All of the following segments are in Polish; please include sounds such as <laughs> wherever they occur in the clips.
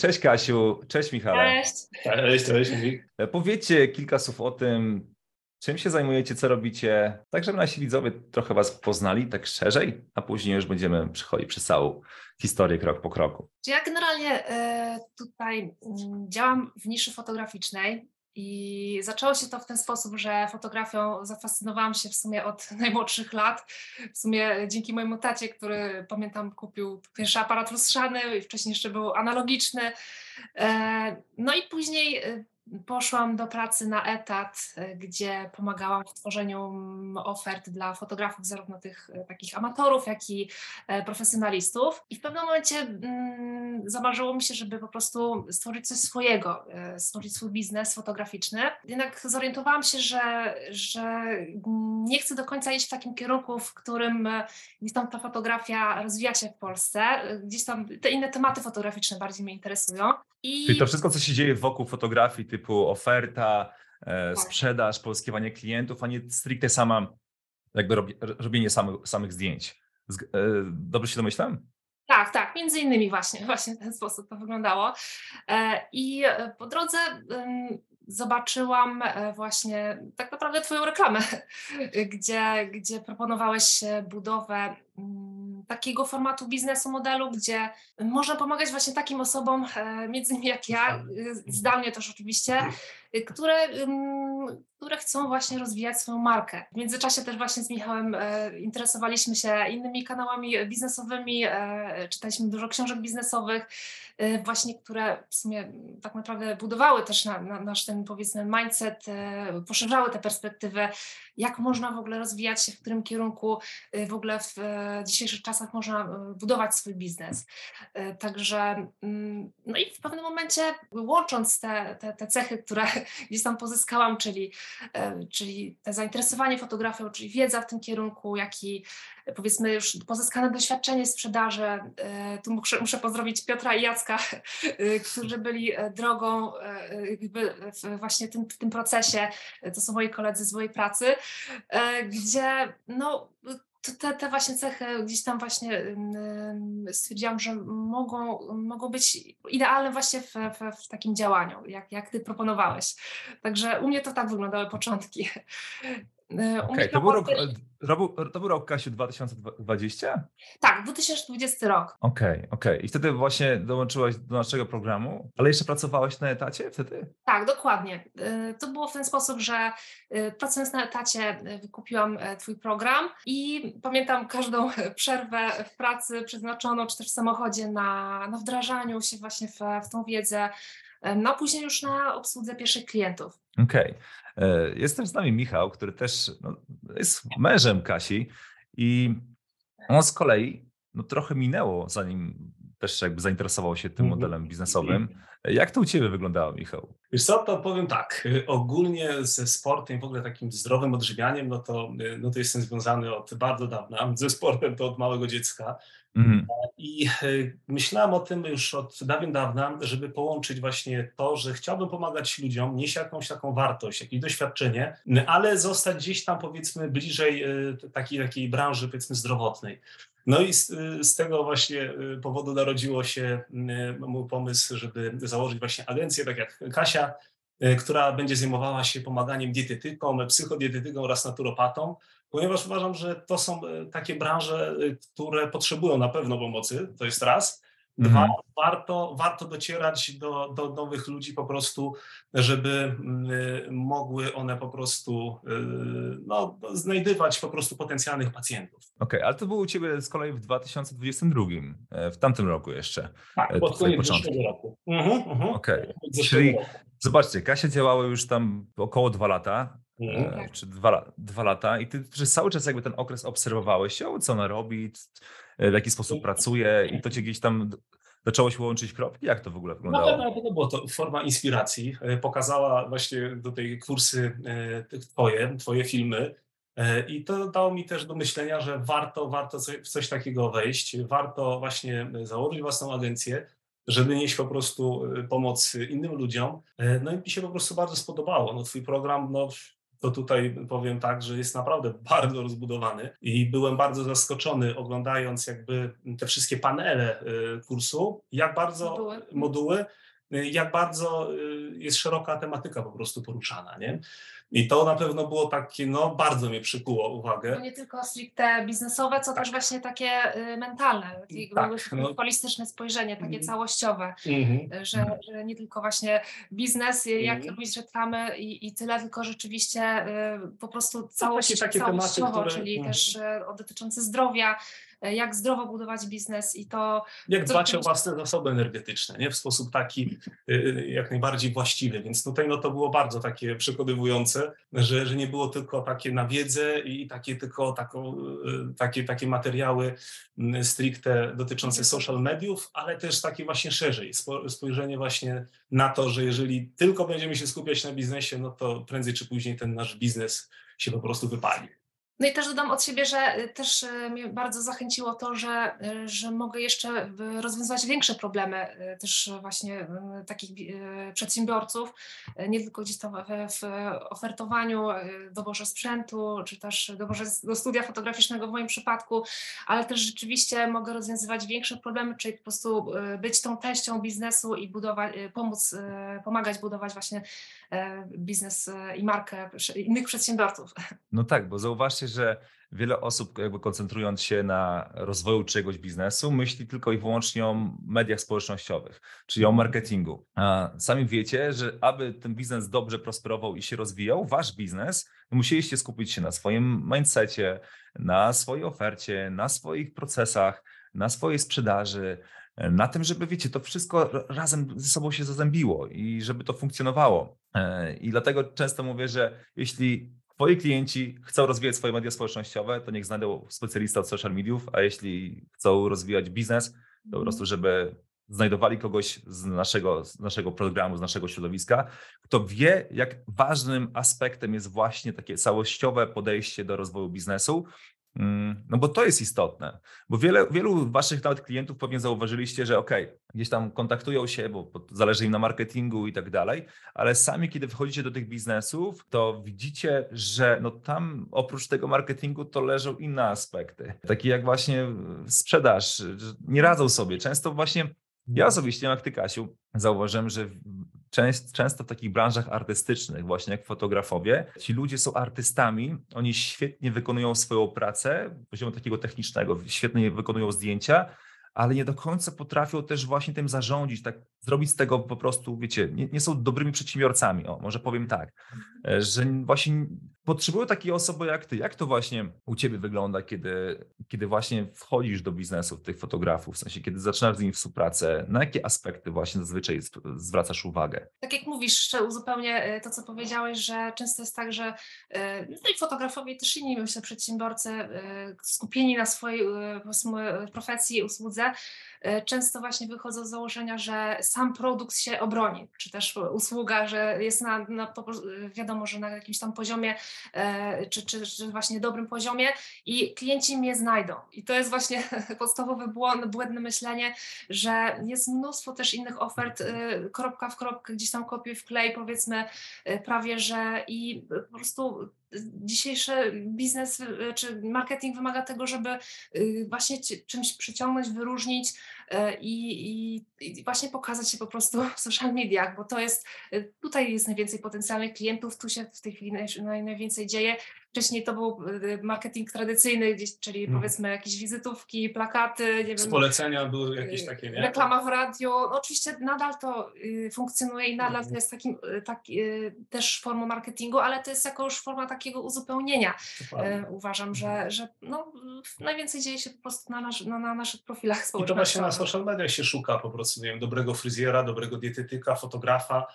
Cześć Kasiu, cześć Michał. Cześć. Cześć, cześć. Powiedzcie kilka słów o tym, czym się zajmujecie, co robicie, tak żeby nasi widzowie trochę was poznali tak szerzej, a później już będziemy przychodzić przez całą historię krok po kroku. Ja generalnie e, tutaj działam w niszy fotograficznej i zaczęło się to w ten sposób, że fotografią zafascynowałam się w sumie od <laughs> najmłodszych lat. W sumie dzięki mojemu tacie, który pamiętam kupił pierwszy aparat lustrzany i wcześniej jeszcze był analogiczny. E, no i później e, poszłam do pracy na etat, e, gdzie pomagałam w tworzeniu mm, ofert dla fotografów, zarówno tych e, takich amatorów, jak i e, profesjonalistów. I w pewnym momencie mm, zamarzyło mi się, żeby po prostu stworzyć coś swojego, stworzyć swój biznes fotograficzny. Jednak zorientowałam się, że, że nie chcę do końca iść w takim kierunku, w którym gdzieś tam ta fotografia rozwija się w Polsce. Gdzieś tam te inne tematy fotograficzne bardziej mnie interesują. I... Czyli to wszystko, co się dzieje wokół fotografii, typu oferta, e, tak. sprzedaż, pozyskiwanie klientów, a nie stricte sama jakby robienie samych, samych zdjęć. E, dobrze się domyślam? Tak, tak, między innymi właśnie, <laughs> właśnie w ten sposób to wyglądało. E, I po drodze zobaczyłam właśnie tak naprawdę Twoją reklamę, <laughs> gdzie, gdzie proponowałeś budowę takiego formatu biznesu, modelu, gdzie można pomagać właśnie takim osobom, między innymi jak ja, zdalnie też oczywiście, które, które chcą właśnie rozwijać swoją markę. W międzyczasie też właśnie z Michałem e, interesowaliśmy się innymi kanałami biznesowymi, e, czytaliśmy dużo książek biznesowych, e, właśnie które w sumie tak naprawdę budowały też na, na nasz ten powiedzmy mindset, poszerzały tę perspektywę, jak można w ogóle rozwijać się, w którym kierunku w ogóle w dzisiejszych czasach można budować swój biznes. Także mm, no i w pewnym momencie łącząc te, te, te cechy, które <laughs> gdzieś tam pozyskałam, czyli, e, czyli te zainteresowanie fotografią, czyli wiedza w tym kierunku, jak i e, powiedzmy już pozyskane doświadczenie sprzedaży. E, tu muszę, muszę pozdrowić Piotra i Jacka, <laughs> którzy byli drogą właśnie tym, w tym procesie. To są moi koledzy z mojej pracy, gdzie no, te, te właśnie cechy gdzieś tam właśnie stwierdziłam, że mogą, mogą być idealne właśnie w, w, w, takim działaniu, jak, jak ty proponowałeś. Także u mnie to tak wyglądały początki. E, okay, to, był rok, to był rok Kasiu 2020? Tak, 2020 rok. Okej, okay, okej. Okay. I wtedy właśnie dołączyłaś do naszego programu, ale jeszcze pracowałaś na etacie wtedy? Tak, dokładnie. E, to było w ten sposób, że e, pracując na etacie wykupiłam Twój program i pamiętam każdą <laughs> przerwę w pracy przeznaczoną, czy też w samochodzie na, na wdrażaniu się właśnie w, w tą wiedzę, no później już na obsłudze pierwszych klientów. Okej. Okay. Też z nami Michał, który też no, jest mężem Kasi i on z kolei no, trochę minęło, zanim też jakby zainteresował się tym mhm. modelem biznesowym. Jak to u Ciebie wyglądało, Michał? Wiesz co, to powiem tak, ogólnie ze sportem, w ogóle takim zdrowym odżywianiem, no to, no to jestem związany od bardzo dawna, <laughs> ze sportem to od małego dziecka. Mhm. I e, myślałem o tym już od dawien dawna, żeby połączyć właśnie to, że chciałbym pomagać ludziom, nieść jakąś taką wartość, jakieś doświadczenie, ale zostać gdzieś tam powiedzmy bliżej e, takiej, takiej branży powiedzmy zdrowotnej. No i z, z, tego właśnie powodu narodziło się mój pomysł, żeby założyć właśnie agencję, tak jak Kasia, która będzie zajmowała się pomaganiem dietetykom, psychodietetykom oraz naturopatom, ponieważ uważam, że to są takie branże, które potrzebują na pewno pomocy, to jest raz. Dwa, mhm. warto, warto docierać do, do nowych ludzi po prostu, żeby y, mogły one po prostu y, no, znajdywać po prostu potencjalnych pacjentów. Okej, okay, ale to było u Ciebie z kolei w 2022, e, w tamtym roku jeszcze. Tak, e, pod koniec zeszłego roku. Mhm, mhm. Okay. czyli zobaczcie, Kasia działała już tam około dwa lata, Mhm. czy dwa, dwa lata i ty przez cały czas jakby ten okres obserwowałeś ją, co ona robi, w jaki sposób pracuje i to cię gdzieś tam zaczęło się łączyć kropki? Jak to w ogóle wyglądało? Na pewno, było to forma inspiracji. E, pokazała właśnie do tej kursy e, twoje, twoje filmy, e, i to dało mi też do myślenia, że warto, warto w coś takiego wejść, warto właśnie założyć własną agencję, żeby nieść po prostu pomoc innym ludziom. No i mi się po prostu bardzo spodobało. No, twój program, no, to tutaj powiem tak, że jest naprawdę bardzo rozbudowany i byłem bardzo zaskoczony oglądając jakby te wszystkie panele y, kursu, jak bardzo moduły, moduły jak bardzo y, jest szeroka tematyka po prostu poruszana, nie? I to na pewno było takie, no bardzo mnie przykuło uwagę. No nie tylko stricte biznesowe, co tak. też właśnie takie y, mentalne, tak, no. holistyczne spojrzenie, takie mm. całościowe, mm-hmm. że, że, nie tylko właśnie biznes, mm. jak robić reklamy i, i tyle, tylko rzeczywiście po prostu całość, takie, takie całościowo, tematy, które... czyli mm. też dotyczące zdrowia, jak zdrowo budować biznes i to... Jak dbać o własne zasoby energetyczne, nie? W sposób taki y, y, jak najbardziej właściwy, więc tutaj no to było bardzo takie przekonywujące, że, że nie było tylko takie na wiedzę i takie tylko taką, takie, takie materiały stricte dotyczące social mediów, ale też takie właśnie szerzej, spojrzenie właśnie na to, że jeżeli tylko będziemy się skupiać na biznesie, no to prędzej czy później ten nasz biznes się po prostu wypali. No i też dodam od siebie, że y, też y, mnie bardzo zachęciło to, że, y, że mogę jeszcze rozwiązywać większe problemy też właśnie takich przedsiębiorców, nie tylko gdzieś tam w ofertowaniu, doborze sprzętu, czy też doborze do studia fotograficznego w moim przypadku, ale też rzeczywiście mogę rozwiązywać większe problemy, czyli po prostu być tą częścią biznesu i budować, pomóc, pomagać budować właśnie biznes i markę innych przedsiębiorców. No tak, bo zauważcie, że wiele osób, jakby koncentrując się na rozwoju czegoś biznesu, myśli tylko i wyłącznie o mediach społecznościowych, czyli o mhm. marketingu. A sami wiecie, że aby ten biznes dobrze prosperował i się rozwijał, wasz biznes, musieliście skupić się na swoim mindsetie, na swojej ofercie, na swoich procesach, na swojej sprzedaży, na tym, żeby, wiecie, to wszystko razem ze sobą się zazębiło i żeby to funkcjonowało. E, I dlatego często mówię, że jeśli Twoi klienci chcą rozwijać swoje media społecznościowe, to niech znajdą specjalista od social mediów, a jeśli chcą rozwijać biznes, to po mhm. prostu, żeby znajdowali kogoś z naszego, z naszego programu, z naszego środowiska, kto wie, jak ważnym aspektem jest właśnie takie całościowe podejście do rozwoju biznesu, no bo to jest istotne, bo wiele, wielu waszych nawet klientów pewnie zauważyliście, że ok, gdzieś tam kontaktują się, bo, zależy im na marketingu i tak dalej, ale sami kiedy wchodzicie do tych biznesów, to widzicie, że no tam oprócz tego marketingu to leżą inne aspekty, takie jak właśnie sprzedaż, nie radzą sobie. Często właśnie ja osobiście, jak ty Kasiu, zauważyłem, że częst, często w takich branżach artystycznych, właśnie jak fotografowie, ci ludzie są artystami, oni świetnie wykonują swoją pracę poziomu takiego technicznego, świetnie wykonują zdjęcia, ale nie do końca potrafią też właśnie tym zarządzić, tak zrobić z tego po prostu, wiecie, nie, nie są dobrymi przedsiębiorcami, o, może powiem tak, mhm. że właśnie potrzebują takiej osoby jak ty. Jak to właśnie u ciebie wygląda, kiedy, kiedy właśnie wchodzisz do biznesu tych fotografów, w sensie kiedy zaczynasz z nimi współpracę, na jakie aspekty właśnie zazwyczaj zwracasz uwagę? Tak jak mówisz, jeszcze uzupełnię e, to, co powiedziałeś, że często jest tak, że e, no i fotografowie też inni, myślę, przedsiębiorcy e, skupieni na swojej profesji usłudze, E, często właśnie wychodzą z założenia, że sam produkt się obroni, czy też usługa, że jest na, na wiadomo, że na jakimś tam poziomie, e, czy, czy, czy właśnie dobrym poziomie i klienci mnie znajdą. I to jest właśnie <laughs> podstawowy błąd, błędne myślenie, że jest mnóstwo też innych ofert, e, kropka w kropkę, gdzieś tam kopiuj w klej, powiedzmy prawie, że i po prostu dzisiejszy biznes y, czy marketing wymaga tego, żeby y, właśnie czymś przyciągnąć, wyróżnić i, i, właśnie pokazać się po prostu w social mediach, bo to jest, tutaj jest najwięcej potencjalnych klientów, tu się w tej chwili naj, najwięcej dzieje Wcześniej to był y, marketing tradycyjny, gdzieś, czyli hmm. powiedzmy jakieś wizytówki, plakaty, nie wiem. Polecenia były jakieś takie, nie? Reklama w radio. No, oczywiście nadal to y, funkcjonuje i nadal to jest takim, tak, też formą marketingu, ale to jest jako już forma takiego uzupełnienia. Uważam, że, mhm. że no, najwięcej dzieje się po prostu na, nasz, na, na naszych profilach społecznościowych. Social mediach się szuka po prostu, nie wiem, dobrego fryzjera, dobrego dietetyka, fotografa,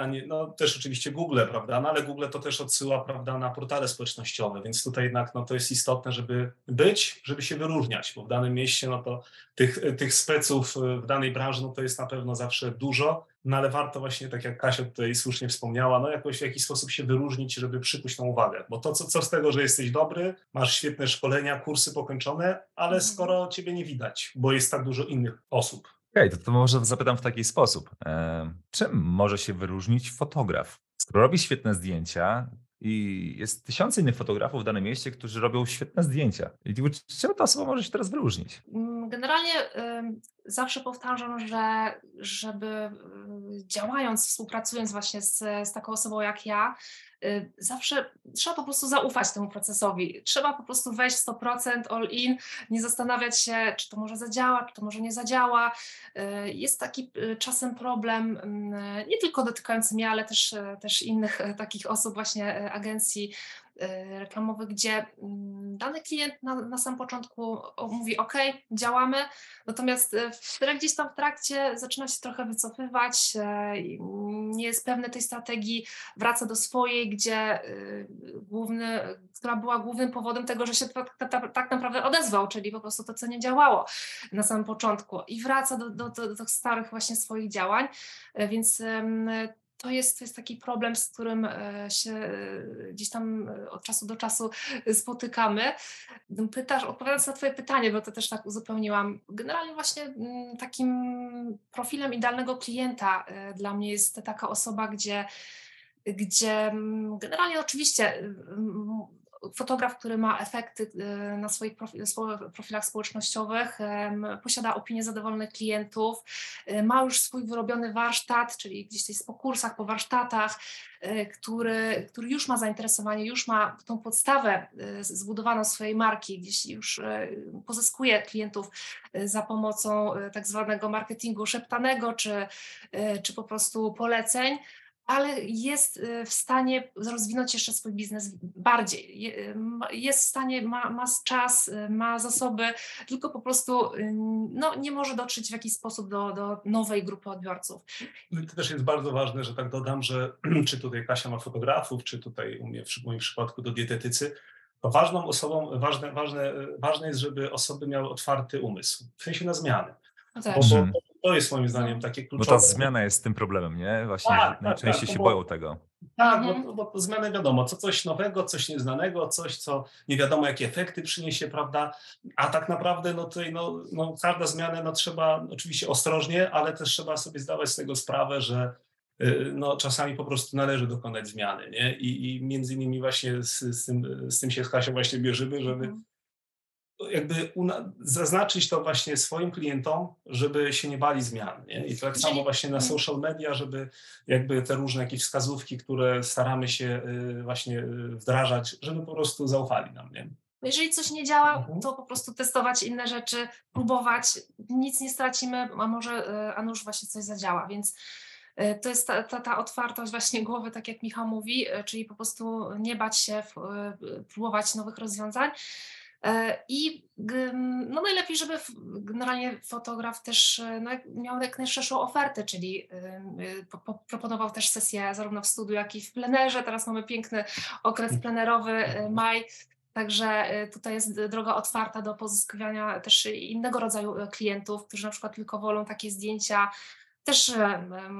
a nie, no też oczywiście Google, prawda, no ale Google to też odsyła, prawda, na portale społecznościowe, więc tutaj jednak no, to jest istotne, żeby być, żeby się wyróżniać, bo w danym mieście, no to tych, tych speców w danej branży, no to jest na pewno zawsze dużo, no ale warto właśnie, tak jak Kasia tutaj słusznie wspomniała, no jakoś w jakiś sposób się wyróżnić, żeby przykuć tą uwagę, bo to co, co z tego, że jesteś dobry, masz świetne szkolenia, kursy pokończone, ale mhm. skoro ciebie nie widać, bo jest tak dużo innych osób, Okej, okay, to, to może zapytam w taki sposób. Czym może się wyróżnić fotograf? Skoro robi świetne zdjęcia, i jest tysiące innych fotografów w danym mieście, którzy robią świetne zdjęcia. I czemu ta osoba może się teraz wyróżnić? Mm, generalnie zawsze powtarzam, że żeby działając, współpracując właśnie z, z taką osobą jak ja, Y, zawsze trzeba po prostu zaufać temu procesowi. Trzeba po prostu wejść 100% all in, nie zastanawiać się, czy to może zadziała, czy to może nie zadziała. Y, jest taki y, czasem problem, mm, nie tylko dotykający mnie, ale też, też innych takich osób, właśnie agencji Y, reklamowych, gdzie mm, dany klient na, na samym początku mówi OK, działamy, natomiast y, gdzieś tam w trakcie zaczyna się trochę wycofywać, y, nie jest pewny tej strategii, wraca do swojej, gdzie główny, która była głównym powodem tego, że się tak, tak, tak naprawdę odezwał, czyli po prostu to, co nie działało na samym początku i wraca do, do, do, do starych właśnie swoich działań, więc to jest, to jest taki problem, z którym e, się e, gdzieś tam e, od czasu do czasu spotykamy. Pytasz, odpowiadając na Twoje pytanie, bo to też tak uzupełniłam, generalnie właśnie mm, takim profilem idealnego klienta dla mnie jest taka osoba, gdzie gdzie mm, generalnie oczywiście fotograf, który ma efekty e, na swoich profilach społecznościowych, posiada opinię zadowolonych klientów, e, ma już swój wyrobiony warsztat, czyli gdzieś po kursach, po warsztatach, e, który, który już ma zainteresowanie, już ma tą podstawę zbudowaną swojej marki, gdzieś już pozyskuje klientów za pomocą tak zwanego marketingu szeptanego, czy, czy po prostu poleceń ale jest y, w stanie rozwinąć jeszcze swój biznes bardziej. Y, jest w stanie, ma, ma czas, y, ma zasoby, tylko po prostu no, nie może dotrzeć w jakiś sposób do, do nowej grupy odbiorców. No to też jest bardzo ważne, że tak dodam, że <clears throat> czy tutaj Kasia ma fotografów, czy tutaj u mnie w moim przypadku do dietetycy, to ważną osobą, ważne, ważne, ważne jest, żeby osoby miały otwarty umysł, w sensie na zmiany. No bo, bo, mhm. To jest moim zdaniem takie kluczowe. Bo ta zmiana jest tym problemem, nie? Właśnie tak, tak najczęściej tak, się bo, boją tego. Tak, bo, mhm. bo to zmiany wiadomo, co coś nowego, coś nieznanego, coś, co nie wiadomo jakie efekty przyniesie, prawda? A tak naprawdę no tutaj no, no, każda zmiana no, trzeba oczywiście ostrożnie, ale też trzeba sobie zdawać z tego sprawę, że y, no, czasami po prostu należy dokonać zmiany, nie? I, i między innymi właśnie z, z, tym, z tym się z Kasią właśnie bierzemy, żeby mhm jakby zaznaczyć to właśnie swoim klientom, żeby się nie bali zmian. Nie? I tak samo właśnie na mhm. social media, żeby jakby te różne jakieś wskazówki, które staramy się y, właśnie y, wdrażać, żeby po prostu zaufali nam. Nie? Jeżeli coś nie działa, mhm. to po prostu testować inne rzeczy, próbować, nic nie stracimy, a może, y, a nuż właśnie coś zadziała, więc to jest ta, ta, ta, otwartość właśnie głowy, tak jak Michał mówi, czyli po prostu nie bać się, próbować nowych rozwiązań. E, I no najlepiej, żeby generalnie fotograf też e, no, miał jak najszerszą ofertę, czyli e, proponował też sesję zarówno w studiu, jak i w plenerze. Teraz mamy piękny okres plenerowy, maj, Także tutaj jest droga otwarta do pozyskiwania też innego rodzaju klientów, którzy na przykład tylko wolą takie zdjęcia też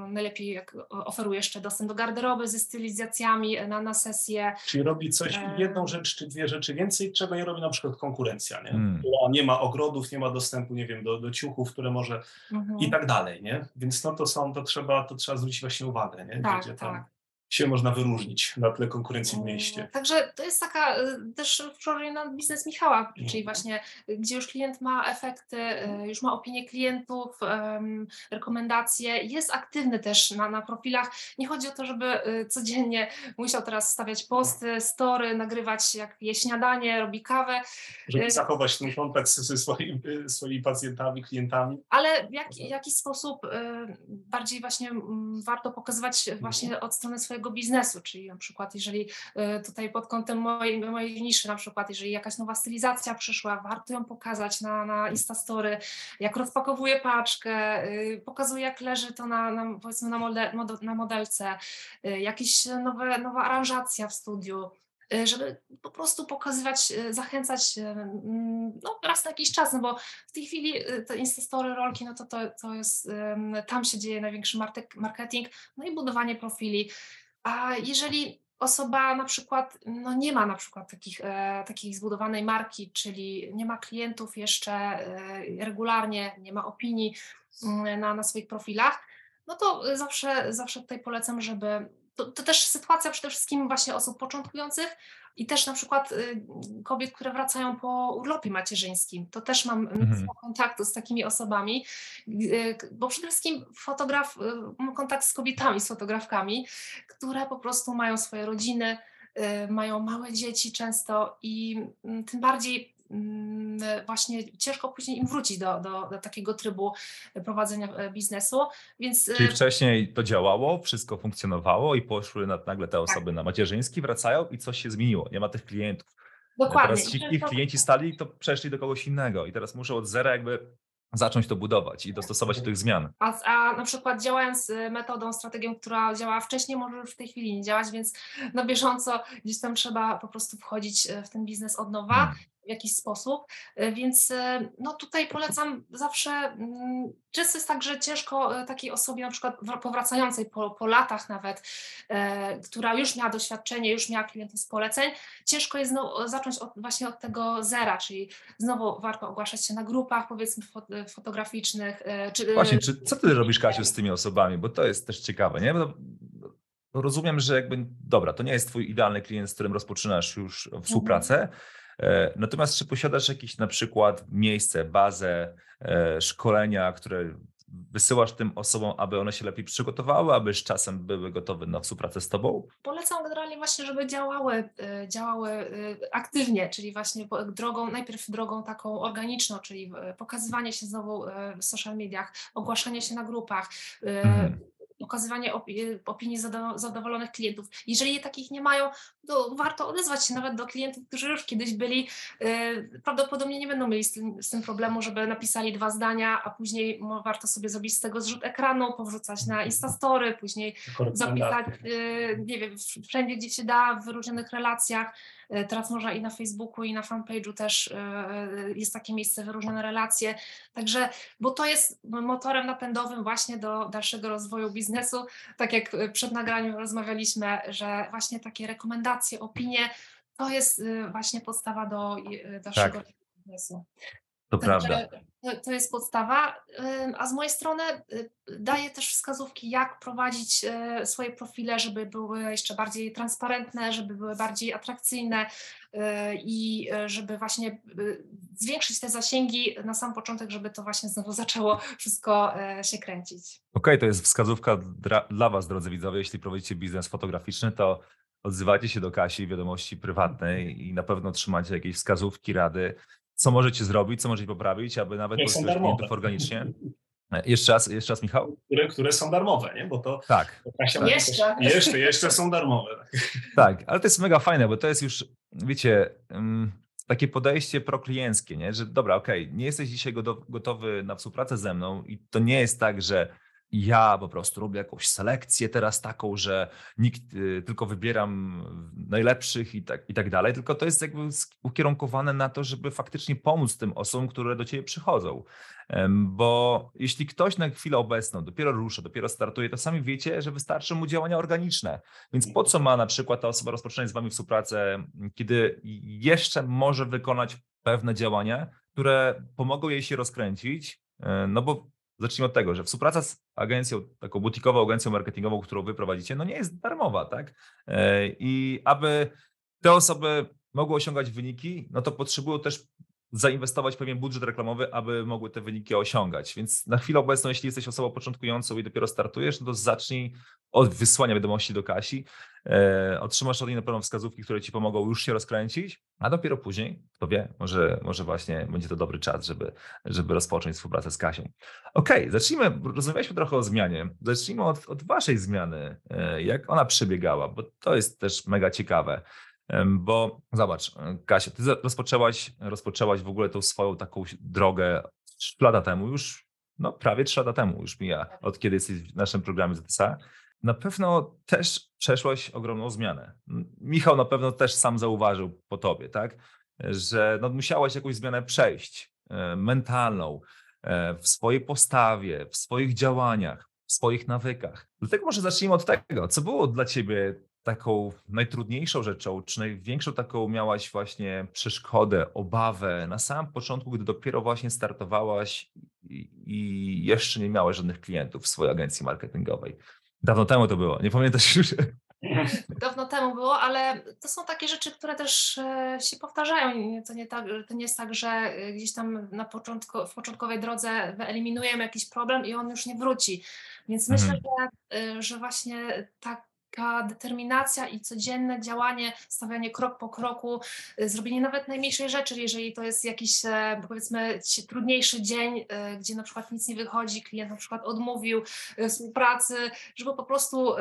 najlepiej jak oferuje jeszcze dostęp do garderoby ze stylizacjami na, na sesję. Czyli robi coś, jedną rzecz czy dwie rzeczy więcej, czego nie robi na przykład konkurencja, nie? Hmm. która nie ma ogrodów, nie ma dostępu, nie wiem, do, do ciuchów, które może mhm. i tak dalej, nie? Więc no to są, to trzeba, to trzeba zwrócić właśnie uwagę, nie? Tak, Gdzie tam, tak się można wyróżnić na tle konkurencji w mieście. Mm, także to jest taka y, też na biznes Michała, czyli mhm. właśnie gdzie już klient ma efekty, y, już ma opinie klientów, rekomendacje, jest aktywny też na, na profilach. Nie chodzi o to, żeby y, codziennie musiał teraz stawiać posty, story, nagrywać jak je śniadanie, robi kawę. Żeby zachować ten kontakt ze swoimi, swoimi pacjentami, klientami. Ale w jak, jakiś sposób bardziej właśnie mm, warto pokazywać właśnie mhm. od strony swojego swojego biznesu, czyli na przykład jeżeli y, tutaj pod kątem mojej, mojej niszy, na przykład jeżeli jakaś nowa stylizacja przyszła, warto ją pokazać na, na Instastory, jak rozpakowuję paczkę, y, pokazuję jak leży to na, na powiedzmy na, na modelce, y, jakieś nowe, nowa aranżacja w studiu, żeby po prostu pokazywać, zachęcać no, raz na jakiś czas, no bo w tej chwili te Instastory, rolki, no to, to, to jest, tam się dzieje największy marketing, no i budowanie profili. A jeżeli osoba na przykład no nie ma na przykład takich, e, takiej zbudowanej marki, czyli nie ma klientów jeszcze e, regularnie, nie ma opinii mm, na, na swoich profilach, no to zawsze, zawsze tutaj polecam, żeby to, to, też sytuacja przede wszystkim właśnie osób początkujących i też na przykład y, kobiet, które wracają po urlopie macierzyństkim. To też mam mhm. kontaktu z takimi osobami, y, bo przede wszystkim fotograf, y, mam kontakt z kobietami, z fotografkami, które po prostu mają swoje rodziny, y, mają małe dzieci często i mm, tym bardziej właśnie ciężko później im wrócić do, do, do takiego trybu prowadzenia e, biznesu. Więc... E, Czyli wcześniej to działało, wszystko funkcjonowało i poszły nagle te tak. osoby tak. na macierzyński, wracają i coś się zmieniło. Nie ma tych klientów. Dokładnie. Teraz ci, ich klienci stali, to przeszli do kogoś innego i teraz muszą od zera jakby zacząć to budować i dostosować do tych zmian. A, a na przykład działając y, metodą, strategią, która działała wcześniej, może już w tej chwili nie działać, więc na bieżąco gdzieś tam trzeba po prostu wchodzić w ten biznes od nowa. W jakiś sposób, y, więc no tutaj polecam zawsze, mm, często jest tak, że ciężko takiej osobie na przykład powracającej po, po latach nawet, e, która już miała doświadczenie, już miała klientów z poleceń, ciężko jest znowu zacząć od, właśnie od tego zera, czyli znowu warto ogłaszać się na grupach powiedzmy fotograficznych. E, czy, Właśnie, czy, co ty robisz Kasiu z tymi osobami, bo to jest też ciekawe, nie? Bo rozumiem, że jakby, dobra, to nie jest twój idealny klient, z którym rozpoczynasz już współpracę, mhm. Natomiast czy posiadasz jakieś na przykład miejsce, bazę, szkolenia, które wysyłasz tym osobom, aby one się lepiej przygotowały, aby z czasem były gotowe na współpracę z tobą? Polecam generalnie właśnie, żeby działały, y, działały aktywnie, czyli właśnie drogą, najpierw drogą taką organiczną, czyli pokazywanie się znowu w social mediach, ogłaszanie się na grupach, mhm okazywanie opinii zadowolonych klientów. Jeżeli takich nie mają, to warto odezwać się nawet do klientów, którzy już kiedyś byli. Y, prawdopodobnie nie będą mieli z tym, z tym problemu, żeby napisali dwa zdania, a później warto sobie zrobić z tego zrzut ekranu, powrzucać na Instastory, później zapisać, y, nie wiem, wszędzie, gdzie się da, w różnych relacjach. Y, teraz można i na Facebooku, i na fanpage'u też jest takie miejsce, wyróżnione relacje. Także, bo to jest motorem napędowym właśnie do dalszego rozwoju biznesu. Tak jak przed nagraniem rozmawialiśmy, że właśnie takie rekomendacje, opinie, to jest właśnie podstawa do dalszego tak. biznesu. To prawda. To jest podstawa, a z mojej strony y, daję też wskazówki, jak prowadzić swoje profile, żeby były jeszcze bardziej transparentne, żeby były bardziej atrakcyjne i żeby właśnie zwiększyć te zasięgi na sam początek, żeby to właśnie znowu zaczęło wszystko się kręcić. Okej, okay, to jest wskazówka dla Was, drodzy widzowie. Jeśli prowadzicie biznes fotograficzny, to odzywacie się do Kasi wiadomości prywatnej i na pewno trzymacie jakieś wskazówki, rady, co możecie zrobić, co możecie poprawić, aby nawet pozyskać klientów organicznie. Jeszcze raz, jeszcze raz, Michał? Które, które są darmowe, nie? Bo to. Tak. Kasia jeszcze. jeszcze, jeszcze są darmowe. Tak. tak, ale to jest mega fajne, bo to jest już, wiecie, takie podejście proklienckie, nie? Że dobra, okej, okay, nie jesteś dzisiaj gotowy na współpracę ze mną i to nie jest tak, że ja po prostu robię jakąś selekcję teraz taką, że nikt, y, tylko wybieram najlepszych i tak, i tak dalej, tylko to jest jakby ukierunkowane na to, żeby faktycznie pomóc tym osobom, które do ciebie przychodzą. Bo jeśli ktoś na chwilę obecną dopiero rusza, dopiero startuje, to sami wiecie, że wystarczy mu działania organiczne. Więc po co ma na przykład ta osoba rozpoczynać z wami współpracę, kiedy jeszcze może wykonać pewne działania, które pomogą jej się rozkręcić, e, no bo zacznijmy od tego, że współpraca z agencją, taką butikową agencją marketingową, którą wy prowadzicie, no nie jest darmowa, tak? E, I aby te osoby mogły osiągać wyniki, no to potrzebują też zainwestować pewien budżet reklamowy, aby mogły te wyniki osiągać. Więc na chwilę obecną, jeśli jesteś osobą początkującą i dopiero startujesz, no to zacznij od wysłania wiadomości do Kasi. E, otrzymasz od niej na pewno wskazówki, które ci pomogą już się rozkręcić, a dopiero później, kto wie, może, może właśnie będzie to dobry czas, żeby, żeby rozpocząć współpracę z Kasią. Okej, okay, zacznijmy, rozmawialiśmy trochę o zmianie. Zacznijmy od, od waszej zmiany, e, jak ona przebiegała, bo to jest też mega ciekawe. Bo zobacz, Kasia, ty rozpoczęłaś, rozpoczęłaś w ogóle tą swoją taką drogę 3 lata temu, już no prawie 3 lata temu już mija, od kiedy jesteś w naszym programie ZSA. Na pewno też przeszłaś ogromną zmianę. Michał na pewno też sam zauważył po tobie, tak? Że no, musiałaś jakąś zmianę przejść, e, mentalną, e, w swojej postawie, w swoich działaniach, w swoich nawykach. Dlatego może zacznijmy od tego, co było dla ciebie taką najtrudniejszą rzeczą, czy największą taką miałaś właśnie przeszkodę, obawę na samym początku, gdy dopiero właśnie startowałaś i, i jeszcze nie miałaś żadnych klientów w swojej agencji marketingowej? Dawno temu to było, nie pamiętasz <laughs> już? dawno temu było, ale to są takie rzeczy, które też e, się powtarzają. To nie, tak, to nie jest tak, że e, gdzieś tam na początku, w początkowej drodze wyeliminujemy jakiś problem i on już nie wróci. Więc myślę, mhm. że, że właśnie tak taka determinacja i codzienne działanie, stawianie krok po kroku, y, zrobienie nawet najmniejszej rzeczy, jeżeli to jest jakiś e, powiedzmy trudniejszy dzień, e, gdzie na przykład nic nie wychodzi, klient na przykład odmówił e, współpracy, żeby po prostu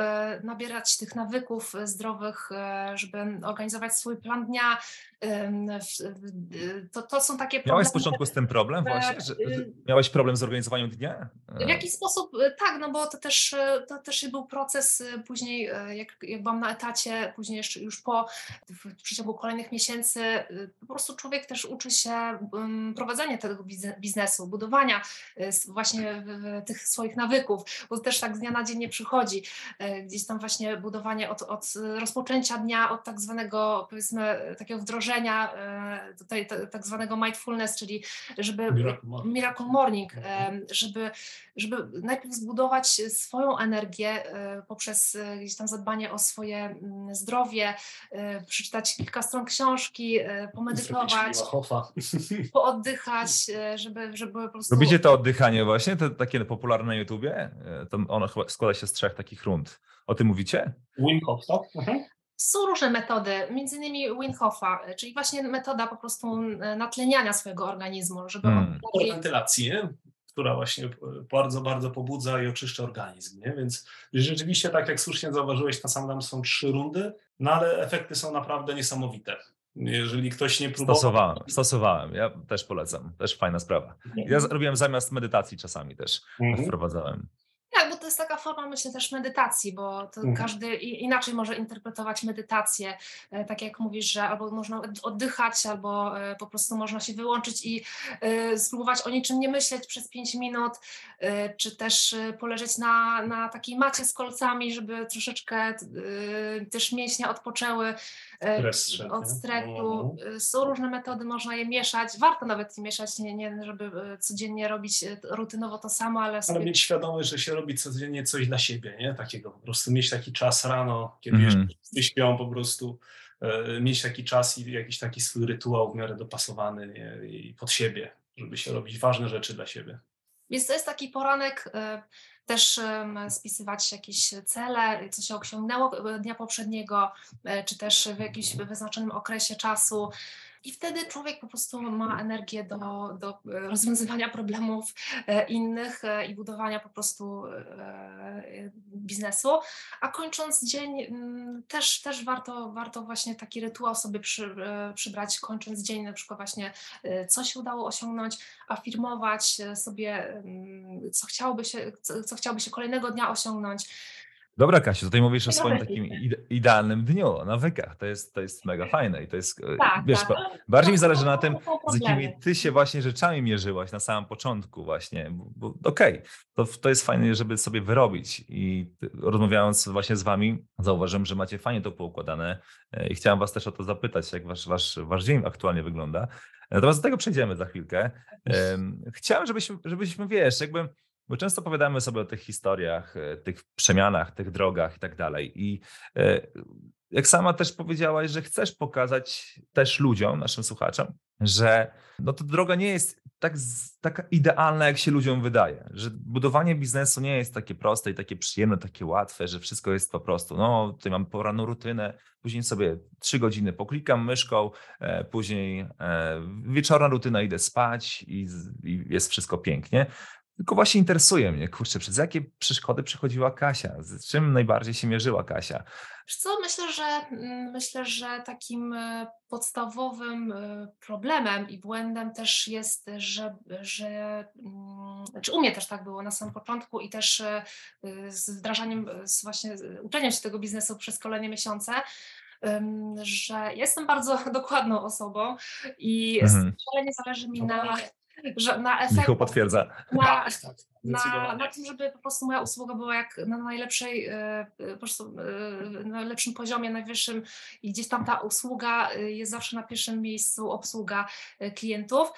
nabierać tych nawyków zdrowych, żeby organizować swój plan dnia, to, to są takie problemy. Miałeś z początku z tym problem właśnie? Że y, miałeś problem z organizowaniem dnia? W jakiś sposób tak, no bo to też, to też był proces później jak, jak byłam na etacie, później jeszcze już po, w przeciągu kolejnych miesięcy, y, po prostu człowiek też uczy się prowadzenia tego biznesu, budowania y, właśnie tych swoich nawyków, bo też tak z dnia na dzień nie przychodzi. Y, gdzieś tam właśnie budowanie od, od rozpoczęcia dnia, od tak zwanego powiedzmy takiego wdrożenia tutaj tak zwanego mindfulness, czyli żeby Miracle Morning, Miracle morning żeby, żeby najpierw zbudować swoją energię poprzez gdzieś tam zadbanie o swoje mm, zdrowie, y, przeczytać kilka stron książki, y, pomedytować, <laughs> pooddychać, y, żeby, żeby po prostu... Lubicie to oddychanie właśnie, to takie popularne na YouTubie? To ono chyba składa się z trzech takich rund. O tym mówicie? Wim Hof, tak? Mhm. Są różne metody, między innymi Wim Hofa, czyli właśnie metoda po prostu natleniania swojego organizmu, żeby hmm. on... Wentylacji, nie? Która właśnie e, bardzo, bardzo pobudza i oczyszcza organizm. Nie? Więc rzeczywiście, tak jak słusznie zauważyłeś, na sam tam są trzy rundy, no ale efekty są naprawdę niesamowite. Jeżeli ktoś nie próbował. Stosowałem, stosowałem. Ja też polecam. Też fajna sprawa. Ja robiłem zamiast medytacji czasami też mhm. wprowadzałem. To jest taka forma, myślę, też medytacji, bo to mhm. każdy inaczej może interpretować medytację. E, tak jak mówisz, że albo można oddychać, albo e, po prostu można się wyłączyć i e, spróbować o niczym nie myśleć przez 5 minut, czy też poleżeć na, na takiej macie z kolcami, żeby troszeczkę też mięśnie odpoczęły od stresu. Mhm. Są różne metody, można je mieszać. Warto nawet je mieszać, nie, nie żeby codziennie robić rutynowo to samo, ale sobie... Ale mieć świadomość, że się robi codziennie coś dla siebie, nie? Takiego po prostu mieć taki czas rano, kiedy mm. jeszcze wszyscy śpią po prostu, e, mieć taki czas i jakiś taki swój rytuał w miarę dopasowany nie? i pod siebie, żeby się robić ważne rzeczy dla siebie. Więc to jest taki poranek, e, też spisywać jakieś cele, co się osiągnęło dnia poprzedniego, e, czy też w jakimś wyznaczonym okresie czasu. I wtedy człowiek po prostu ma energię do, do e, rozwiązywania problemów e, innych e, i budowania po prostu biznesu. A kończąc dzień, mm, też, też warto, warto właśnie taki rytuał sobie przy, przybrać, kończąc dzień, na przykład właśnie co się udało osiągnąć, afirmować sobie, mm, co chciałoby się, co, co chciałoby się kolejnego dnia osiągnąć Dobra, Kasiu, tutaj mówisz o swoim takim idealnym dniu, nawykach. To jest, to jest mega fajne i to jest, e, tak, wiesz, tak. bardziej mi zależy na tym, z jakimi ty się właśnie rzeczami mierzyłaś na samym początku właśnie, bo, okej, okay, to, to jest fajne, żeby sobie wyrobić i rozmawiając właśnie z wami, zauważyłem, że macie fajnie to poukładane e, i chciałem was też o to zapytać, jak wasz, wasz, wasz dzień aktualnie wygląda. Natomiast do tego przejdziemy za chwilkę. Chciałem, żebyśmy, żebyśmy, wiesz, jakby bo często opowiadamy sobie o tych historiach, e, tych przemianach, tych drogach i tak dalej. I e, jak sama też powiedziałaś, że chcesz pokazać też ludziom, naszym słuchaczom, że no to droga nie jest tak, taka idealna, jak się ludziom wydaje. Że budowanie biznesu nie jest takie proste i takie przyjemne, takie łatwe, że wszystko jest po prostu, no tutaj mam poranną rutynę, później sobie trzy godziny poklikam myszką, e, później e, wieczorna rutyna, idę spać i, i jest wszystko pięknie. Tylko właśnie interesuje mnie, kurczę, przez jakie przeszkody przechodziła Kasia? Z czym najbardziej się mierzyła Kasia? Co, myślę, że mm, myślę, że takim e, podstawowym e, problemem i błędem też jest, że, że mm, znaczy u mnie też tak było na samym początku i też e, z wdrażaniem, z właśnie uczeniem się tego biznesu przez kolejne miesiące, że jestem bardzo <laughs> dokładną osobą i mhm. nie zależy mi na że na efekt. Michał potwierdza. Na, na, na tym, żeby po prostu moja usługa była jak na najlepszej, e, po prostu na najlepszym poziomie, najwyższym i gdzieś tam ta usługa jest zawsze na pierwszym miejscu, obsługa klientów.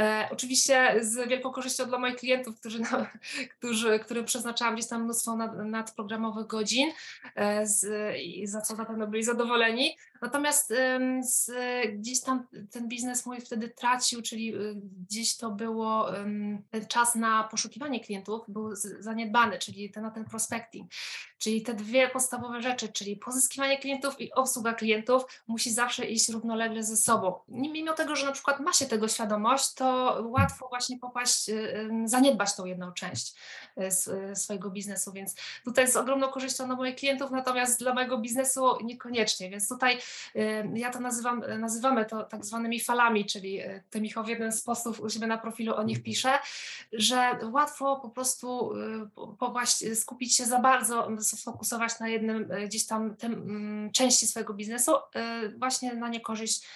E, oczywiście z wielką korzyścią dla moich klientów, którzy, <laughs> którzy, którym przeznaczałam gdzieś tam mnóstwo nad, nadprogramowych godzin, e, z, i za co na pewno byli zadowoleni. Natomiast z, gdzieś tam ten biznes mój wtedy tracił, czyli gdzieś to było ten czas na poszukiwanie klientów był zaniedbany, czyli ten, ten prospecting. Czyli te dwie podstawowe rzeczy, czyli pozyskiwanie klientów i obsługa klientów musi zawsze iść równolegle ze sobą. Mimo tego, że na przykład ma się tego świadomość, to łatwo właśnie popaść, y, zaniedbać tą jedną część y, swojego biznesu, więc tutaj z ogromną korzyścią dla moich klientów, natomiast dla mojego biznesu niekoniecznie, więc tutaj ja to nazywam, nazywamy to tak zwanymi falami, czyli y, ty Michał w jeden sposób u siebie na profilu o nich mhm. pisze, że łatwo po prostu popaść, skupić się za bardzo, sfokusować na jednym y, gdzieś tam mm, części swojego biznesu, y, właśnie na niekorzyść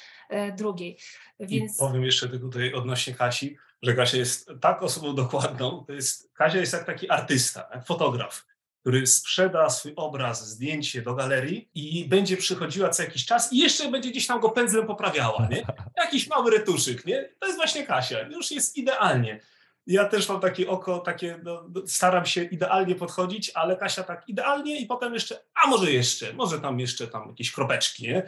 drugiej. Więc... I powiem jeszcze tutaj odnośnie Kasi, że Kasia jest tak osobą dokładną, to jest, Kasia jest jak taki artysta, jak fotograf który sprzeda swój obraz, zdjęcie do galerii i będzie przychodziła co jakiś czas i jeszcze będzie gdzieś tam go pędzlem poprawiała, nie? Jakiś mały retuszyk, nie? To jest właśnie Kasia, już jest idealnie. Ja też mam takie oko, takie, no, no, staram się idealnie podchodzić, ale Kasia tak idealnie i potem jeszcze, a może jeszcze, może tam jeszcze tam jakieś kropeczki, nie?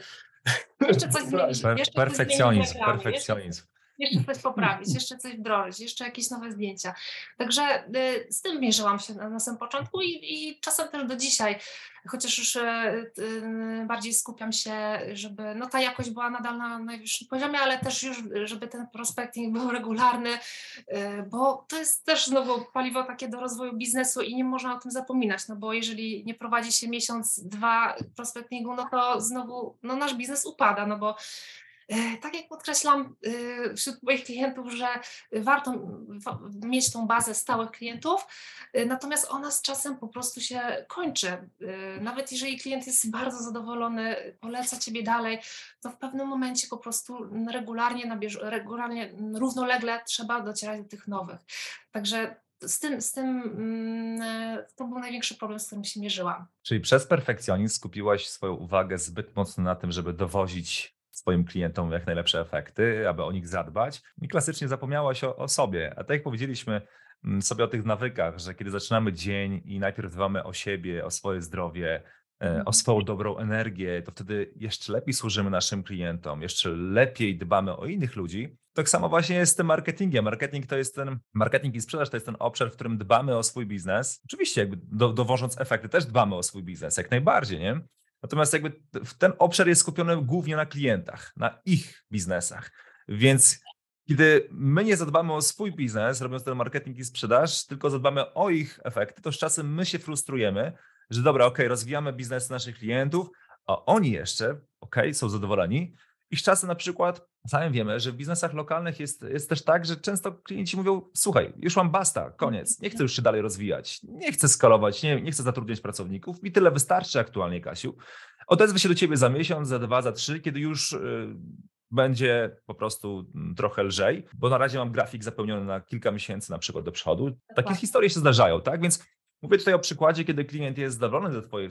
Jeszcze coś zmienić. perfekcjonizm, perfekcjonizm jeszcze coś poprawić, jeszcze coś wdrożyć, jeszcze jakieś nowe zdjęcia. Także y, z tym mierzyłam się na, na samym początku i, i czasem też do dzisiaj, chociaż już y, y, bardziej skupiam się, żeby no ta jakość była nadal na najwyższym poziomie, ale też już, żeby ten prospecting był regularny, bo to jest też znowu paliwo takie do rozwoju biznesu i nie można o tym zapominać, no bo jeżeli nie prowadzi się miesiąc, dwa prospectingu, no to znowu no nasz biznes upada, no bo tak jak podkreślam e, wśród moich klientów, że warto mieć tą bazę stałych klientów, e, natomiast ona z czasem po prostu się kończy. Nawet jeżeli klient jest bardzo zadowolony, poleca Ciebie dalej, to w pewnym momencie po prostu regularnie, regularnie równolegle trzeba docierać do tych nowych. Także z tym, z tym mm, to był największy problem, z którym się mierzyłam. Czyli przez perfekcjonizm skupiłaś swoją uwagę zbyt mocno na tym, żeby dowozić swoim klientom jak najlepsze efekty, aby o nich zadbać. I klasycznie zapomniałaś o, o sobie. A tak jak powiedzieliśmy mm, sobie o tych nawykach, że kiedy zaczynamy dzień i najpierw dbamy o siebie, o swoje zdrowie, e, o mhm. swoją dobrą energię, to wtedy jeszcze lepiej służymy naszym klientom, jeszcze lepiej dbamy o innych ludzi. Tak samo właśnie jest z tym marketingiem. Marketing to jest ten, marketing i sprzedaż to jest ten obszar, w którym dbamy o swój biznes. Oczywiście, jakby do, dowożąc efekty, też dbamy o swój biznes, jak najbardziej, nie? Natomiast jakby ten obszar jest skupiony głównie na klientach, na ich biznesach. Więc kiedy my nie zadbamy o swój biznes, robiąc ten marketing i sprzedaż, tylko zadbamy o ich efekty, to z czasem my się frustrujemy, że dobra, ok, rozwijamy biznes naszych klientów, a oni jeszcze, ok, są zadowoleni, i z czasem na przykład, sami wiemy, że w biznesach lokalnych jest, jest też tak, że często klienci mówią, słuchaj, już mam basta, koniec, nie chcę już się dalej rozwijać, nie chcę skalować, nie, nie chcę zatrudniać pracowników, mi tyle wystarczy aktualnie, Kasiu. Odezwę się do ciebie za miesiąc, za dwa, za trzy, kiedy już yy, będzie po prostu mm, trochę lżej, bo na razie mam grafik zapełniony na kilka miesięcy na przykład do przodu. Takie historie się zdarzają, tak? Więc Mówię tutaj o przykładzie, kiedy klient jest zadowolony ze twojej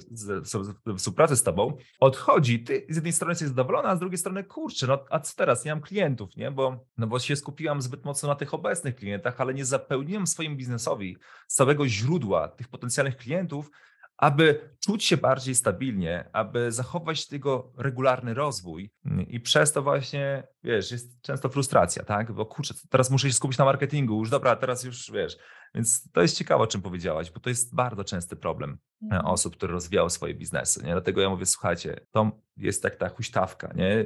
współpracy z tobą, odchodzi, ty z jednej strony jesteś zadowolona, a z drugiej strony, kurczę, no a co teraz, nie mam klientów, nie? Bo, no bo się skupiłam zbyt mocno na tych obecnych klientach, ale nie zapełniłem swoim biznesowi całego źródła tych potencjalnych klientów, aby czuć się bardziej stabilnie, aby zachować tego regularny rozwój i przez to właśnie, wiesz, jest często frustracja, tak? Bo kurczę, teraz muszę się skupić na marketingu, już dobra, teraz już, wiesz, więc to jest ciekawe, o czym powiedziałaś, bo to jest bardzo częsty problem e, mhm. osób, które rozwijały swoje biznesy, nie? Dlatego ja mówię, słuchajcie, to jest tak ta huśtawka, nie?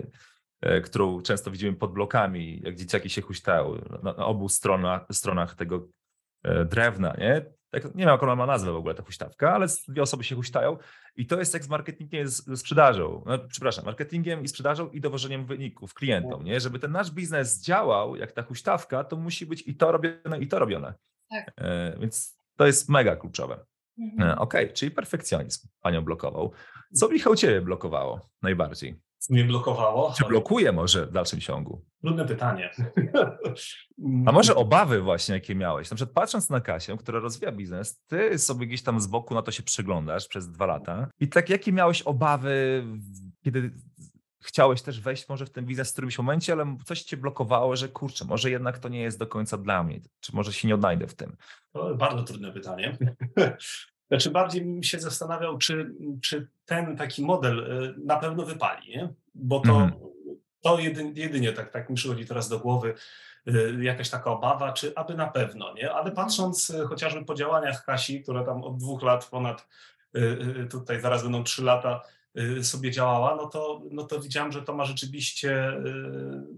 E, którą często widzimy pod blokami, jak dzieciaki się huśtają na, na obu stronach, stronach tego e, drewna, nie? Tak, nie wiem, jak ona ma nazwę w ogóle, ta huśtawka, ale dwie osoby się huśtają i to jest jak z marketingiem, z sprzedażą, no, przepraszam, marketingiem i sprzedażą i dowożeniem wyników klientom, nie? Żeby ten nasz biznes działał jak ta huśtawka, to musi być i to robione, i to robione. Tak. E, więc to jest mega kluczowe. Mhm. E, okej, okay, czyli perfekcjonizm panią blokował. Co Michał ciebie blokowało najbardziej? Mnie blokowało. Czy blokuje może w dalszym ciągu? Trudne pytanie. <laughs> A może obawy właśnie, jakie miałeś? Na przykład patrząc na Kasię, która rozwija biznes, ty sobie gdzieś tam z boku na to się przyglądasz przez dwa lata i tak jakie miałeś obawy, kiedy chciałeś też wejść może w ten biznes w którymś momencie, ale coś cię blokowało, że kurczę, może jednak to nie jest do końca dla mnie, czy może się nie odnajdę w tym? To bardzo trudne pytanie. <laughs> Znaczy bardziej bym się zastanawiał, czy, czy ten taki model y, na pewno wypali, nie? bo to, mhm. to jedynie, jedynie tak, tak mi przychodzi teraz do głowy y, jakaś taka obawa, czy aby na pewno, nie? Ale mhm. patrząc y, chociażby po działaniach Kasi, która tam od dwóch lat ponad, tutaj zaraz będą trzy lata, sobie działała, no to, no to widziałem, że to ma rzeczywiście,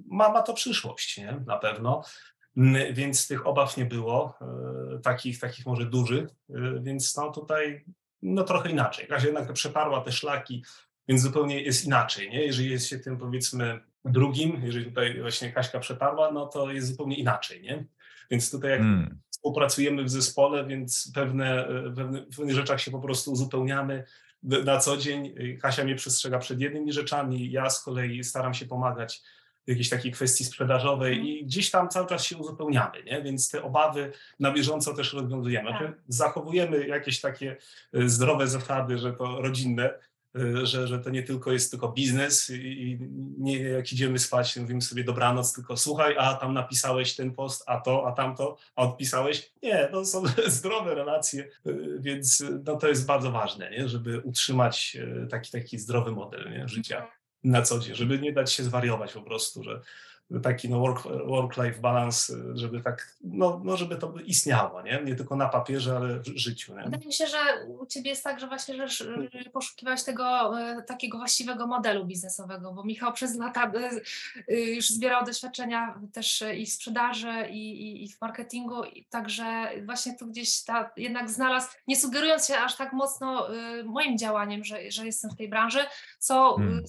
ma, ma to przyszłość, nie? Na pewno. Więc tych obaw nie było, e, takich, takich może dużych, e, więc no tutaj no trochę inaczej. Kasia jednak przeparła te szlaki, więc zupełnie jest inaczej, nie? Jeżeli jest się tym powiedzmy drugim, jeżeli tutaj właśnie Kaśka przeparła, no to jest zupełnie inaczej, nie? Więc tutaj jak hmm. współpracujemy w zespole, więc pewne, e, pewne, w pewnych rzeczach się po prostu uzupełniamy na co dzień. Kasia mnie przestrzega przed jednymi rzeczami, ja z kolei staram się pomagać jakiejś takiej kwestii sprzedażowej mhm. i gdzieś tam cały czas się uzupełniamy, nie? więc te obawy na bieżąco też rozwiązujemy. Tak. Zachowujemy jakieś takie e, zdrowe zasady, że to rodzinne, e, że, że to nie tylko jest tylko biznes i nie jak idziemy spać, mówimy sobie dobranoc, tylko słuchaj, a tam napisałeś ten post, a to, a tamto, a odpisałeś. Nie, to są <laughs> zdrowe relacje, e, więc no, to jest bardzo ważne, nie? żeby utrzymać taki, taki zdrowy model nie? życia. Na co dzień, żeby nie dać się zwariować po prostu, że taki no work-life work balance, żeby tak, no, no żeby to istniało, nie? Nie tylko na papierze, ale w życiu. Nie? Wydaje mi się, że u Ciebie jest tak, że właśnie że poszukiwałeś tego e, takiego właściwego modelu biznesowego, bo Michał przez lata e, już zbierał doświadczenia też i w sprzedaży, i, i, i w marketingu, i także właśnie tu gdzieś ta, jednak znalazł, nie sugerując się aż tak mocno moim działaniem, że, że jestem w tej branży, co hmm.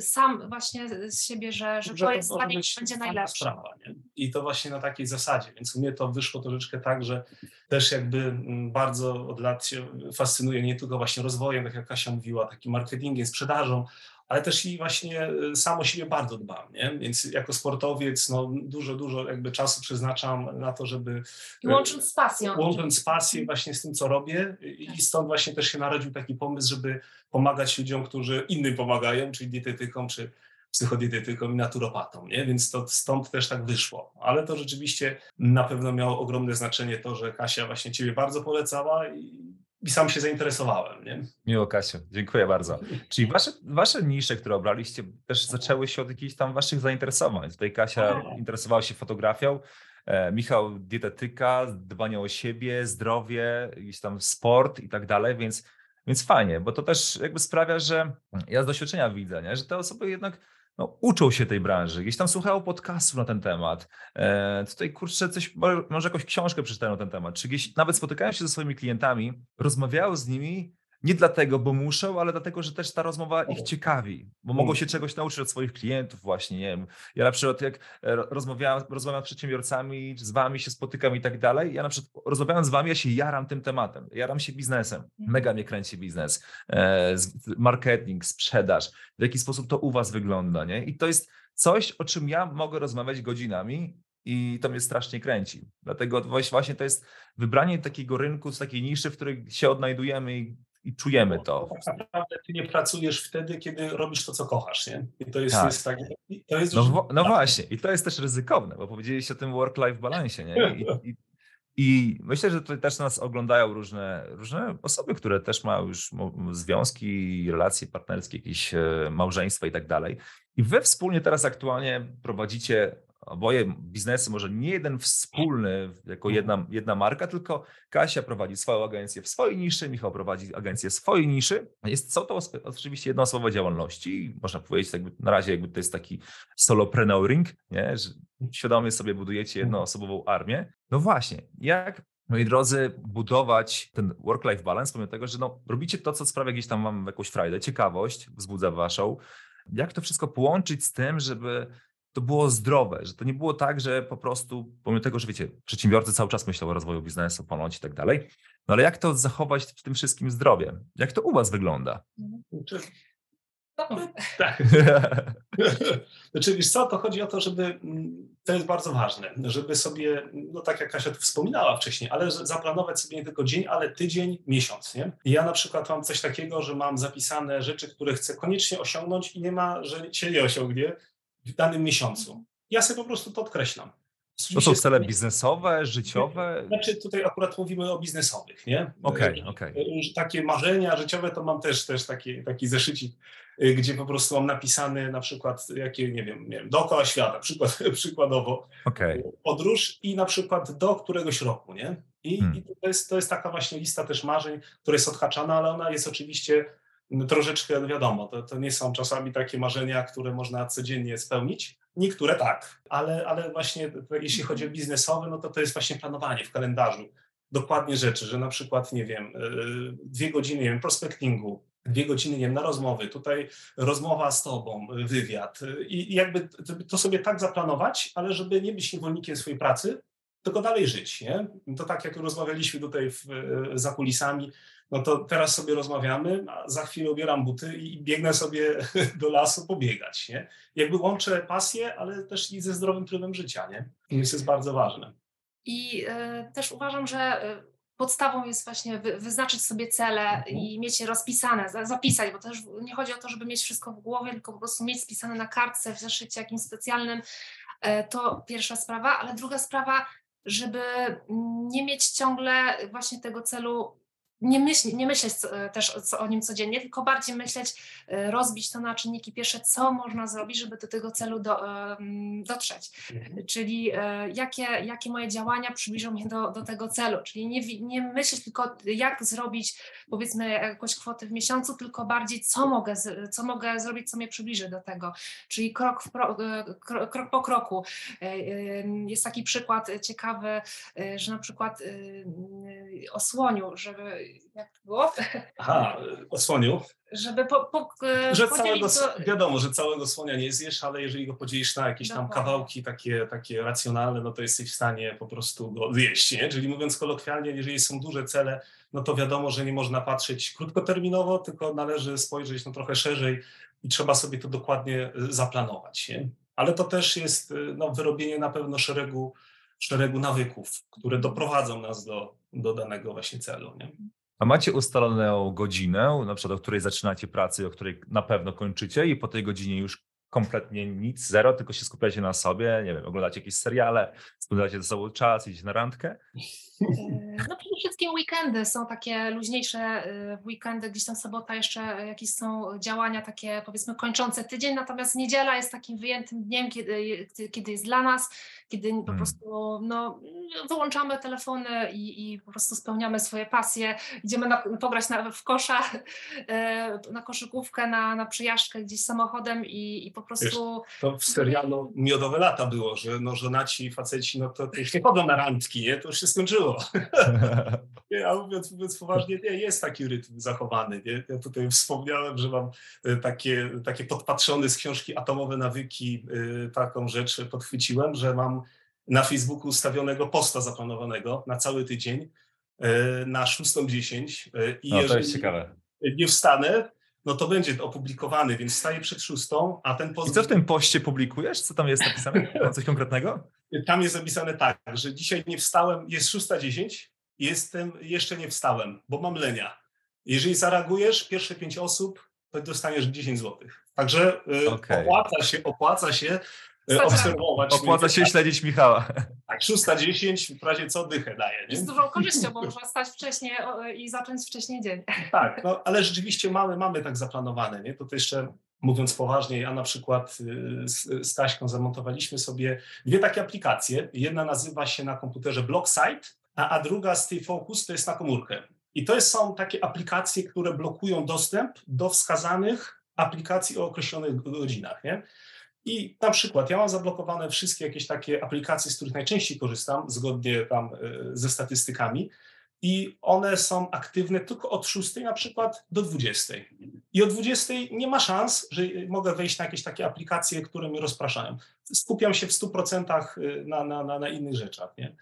sam właśnie z siebie, że, że, że to jest stanie będzie najlepsze. Sprawa, nie? I to właśnie na takiej zasadzie, więc u mnie to wyszło troszeczkę tak, że też jakby mm, bardzo od lat się fascynuje nie tylko właśnie rozwojem, tak jak Kasia mówiła, takim marketingiem, sprzedażą, ale też i właśnie y, sam o siebie bardzo dbam, nie? Więc jako sportowiec no, dużo, dużo jakby czasu przeznaczam na to, żeby... I łącząc z pasją. Łącząc pasję właśnie z tym, co robię i stąd właśnie też się narodził taki pomysł, żeby pomagać ludziom, którzy innym pomagają, czyli dietetykom, czy psychodietetyką i naturopatą, nie? więc to stąd też tak wyszło. Ale to rzeczywiście na pewno miało ogromne znaczenie to, że Kasia właśnie Ciebie bardzo polecała i, i sam się zainteresowałem. Nie? Miło Kasiu, dziękuję bardzo. Czyli wasze, wasze nisze, które obraliście też zaczęły się od jakichś tam waszych zainteresowań. Tutaj Kasia interesowała się fotografią, e, Michał dietetyka, dbanie o siebie, zdrowie, jakiś tam sport i tak dalej, więc więc fajnie, bo to też jakby sprawia, że ja z doświadczenia widzę, nie? że te osoby jednak no, uczą się tej branży, gdzieś tam słuchają podcastów na ten temat. E, tutaj kurczę, coś, może jakąś książkę przeczytają na ten temat, czy gdzieś nawet spotykają się ze swoimi klientami, rozmawiają z nimi nie dlatego, bo muszą, ale dlatego, że też ta rozmowa ich ciekawi, bo mogą mm. się czegoś nauczyć od swoich klientów właśnie, nie wiem. Ja na przykład jak e, rozmawiałem, rozmawiam z przedsiębiorcami, z wami się spotykam i tak dalej, ja na przykład rozmawiając z wami, ja się jaram tym tematem, jaram się biznesem, mhm. mega mnie kręci biznes, e, marketing, sprzedaż, w jaki sposób to u was wygląda, nie? I to jest coś, o czym ja mogę rozmawiać godzinami i to mnie strasznie kręci. Dlatego właśnie to jest wybranie takiego rynku, z takiej niszy, w której się odnajdujemy i i czujemy to. Tak naprawdę ty nie pracujesz wtedy, kiedy robisz to, co kochasz, nie? I to jest tak. jest tak to jest no, no właśnie, i to jest też ryzykowne, bo powiedzieliście o tym work-life balansie, nie? I, i, I, myślę, że tutaj też nas oglądają różne, różne osoby, które też mają już związki, relacje partnerskie, jakieś e, małżeństwa i tak dalej. I wy wspólnie teraz aktualnie prowadzicie oboje biznesy, może nie jeden wspólny jako mhm. jedna, jedna marka, tylko Kasia prowadzi swoją agencję w swojej niszy, Michał prowadzi agencję w swojej niszy. Jest, są to oczywiście jednoosobowe działalności, można powiedzieć jakby na razie jakby to jest taki solopreneuring, nie? że świadomie sobie budujecie mhm. jednoosobową armię. No właśnie, jak Moi drodzy, budować ten work-life balance, pomimo tego, że no, robicie to, co sprawia gdzieś tam wam jakąś frajdę, ciekawość, wzbudza waszą. Jak to wszystko połączyć z tym, żeby to było zdrowe, że to nie było tak, że po prostu, pomimo tego, że wiecie, przedsiębiorcy cały czas myślą o rozwoju biznesu, ponoć i tak dalej, no ale jak to zachować w tym wszystkim zdrowie? Jak to u Was wygląda? No, tak. <laughs> znaczy, wiesz co, to chodzi o to, żeby, mm, to jest bardzo ważne, żeby sobie, no tak jak Kasia tu wspominała wcześniej, ale zaplanować sobie nie tylko dzień, ale tydzień, miesiąc, nie? Ja na przykład mam coś takiego, że mam zapisane rzeczy, które chcę koniecznie osiągnąć i nie ma, że się nie osiągnie w danym miesiącu. Ja sobie po prostu to odkreślam. To są cele biznesowe, życiowe? Znaczy tutaj akurat mówimy o biznesowych, nie? Okej, okay, okej. Okay. Takie marzenia życiowe to mam też, też taki, taki zeszycik, y, gdzie po prostu mam napisane na przykład jakie, nie wiem, nie wiem dookoła świata, <laughs> przykład, przykładowo okay. podróż i na przykład do któregoś roku, nie? I, hmm. i to, jest, to jest taka właśnie lista też marzeń, która jest odhaczana, ale ona jest oczywiście troszeczkę wiadomo, to, to nie są czasami takie marzenia, które można codziennie spełnić. Niektóre tak, ale, ale właśnie jeśli chodzi o biznesowe, no to to jest właśnie planowanie w kalendarzu. Dokładnie rzeczy, że na przykład, nie wiem, e, dwie godziny, nie wiem, prospectingu, dwie godziny, nie wiem, na rozmowy, tutaj rozmowa z tobą, wywiad i jakby to sobie tak zaplanować, ale żeby nie być niewolnikiem swojej pracy, tylko dalej żyć, nie? To tak jak rozmawialiśmy tutaj w, e, za kulisami, no to teraz sobie rozmawiamy, a za chwilę ubieram buty i biegnę sobie <laughs> do lasu pobiegać, nie? Jakby łączę pasję, ale też i ze zdrowym trybem życia, nie? To jest bardzo ważne. I y, też uważam, że y, podstawą jest właśnie wy, wyznaczyć sobie cele mhm. i mieć je rozpisane, zapisać, bo też nie chodzi o to, żeby mieć wszystko w głowie, tylko po prostu mieć spisane na kartce, w zeszycie jakimś specjalnym. To pierwsza sprawa, ale druga sprawa, żeby nie mieć ciągle właśnie tego celu nie, myśl, nie myśleć e, też o nim codziennie, tylko bardziej myśleć, e, rozbić to na czynniki pierwsze, co można zrobić, żeby do tego celu do, dotrzeć. Mhm. Czyli e, jakie, jakie moje działania przybliżą mnie do, do tego celu. Czyli nie, nie myśleć tylko, jak zrobić powiedzmy jakąś kwotę w miesiącu, tylko bardziej, co mogę, co mogę zrobić, co mnie przybliży do tego. Czyli krok, pro, krok, krok po kroku. Jest taki przykład ciekawy, że na przykład o słoniu, żeby jak to było? Aha, o słoniu. Żeby po, po, e, że całego, to... Wiadomo, że całego słonia nie zjesz, ale jeżeli go podzielisz na jakieś tam kawałki takie, takie racjonalne, no to jesteś w stanie po prostu go zjeść, nie? Czyli mówiąc kolokwialnie, jeżeli są duże cele, no to wiadomo, że nie można patrzeć krótkoterminowo, tylko należy spojrzeć no trochę szerzej i trzeba sobie to dokładnie e, zaplanować, nie? Ale to też jest e, no, wyrobienie na pewno szeregu, szeregu nawyków, które doprowadzą nas do, do danego właśnie celu, nie? A macie ustaloną godzinę, na przykład o której zaczynacie pracę, o której na pewno kończycie i po tej godzinie już kompletnie nic, zero, tylko się skupiacie na sobie, nie wiem, oglądacie jakieś seriale, spędzacie ze sobą czas, idziecie na randkę? E, no przede wszystkim weekendy są takie luźniejsze, e, w weekendy gdzieś tam sobota jeszcze jakieś są działania takie powiedzmy kończące tydzień, natomiast niedziela jest takim wyjętym dniem, kiedy, kiedy jest dla nas, kiedy po hmm. prostu no, wyłączamy telefony i, i po prostu spełniamy swoje pasje, idziemy na, pograć na, w kosza, e, na koszykówkę, na, na przyjażdżkę gdzieś samochodem i, i po prostu... Wiesz, to w serialu Miodowe Lata było, że no, żonaci, faceci, no to, to już nie chodzą na randki, nie? to już się skończyło. <laughs> nie, a mówiąc, mówiąc poważnie, nie, jest taki rytm zachowany. Nie? Ja tutaj wspomniałem, że mam e, takie, takie podpatrzone z książki Atomowe Nawyki e, taką rzecz podchwyciłem, że mam na Facebooku ustawionego posta zaplanowanego na cały tydzień e, na 6.10 i no, to jest ciekawe. nie wstanę, no to będzie opublikowany, więc staję przed szóstą, a ten post... I co w tym poście publikujesz? Co tam jest napisane? Coś konkretnego? Tam jest napisane tak, że dzisiaj nie wstałem, jest 6.10, jestem, jeszcze nie wstałem, bo mam lenia. Jeżeli zareagujesz, pierwsze pięć osób, to dostaniesz 10 zł. Także y, okay. opłaca się, opłaca się y, obserwować. Opłaca się śledzić Michała. <laughs> Tak, 6.10 w razie co dychę daje. Nie? Z dużą korzyścią, bo można stać wcześniej i zacząć wcześniej dzień. Tak, no, ale rzeczywiście mamy, mamy tak zaplanowane. Nie? To, to jeszcze mówiąc poważnie, ja na przykład y, z, z Taśką zamontowaliśmy sobie dwie takie aplikacje. Jedna nazywa się na komputerze BlockSite, a, a druga Stay Focus to jest na komórkę. I to są takie aplikacje, które blokują dostęp do wskazanych aplikacji o określonych godzinach. Nie? I na przykład ja mam zablokowane wszystkie jakieś takie aplikacje, z których najczęściej korzystam, zgodnie tam y, ze statystykami, i one są aktywne tylko od 6 na przykład do 20. I o 20 nie ma szans, że mogę wejść na jakieś takie aplikacje, które mnie rozpraszają. Skupiam się w 100% y, na, na, na, na innych rzeczach. Nie?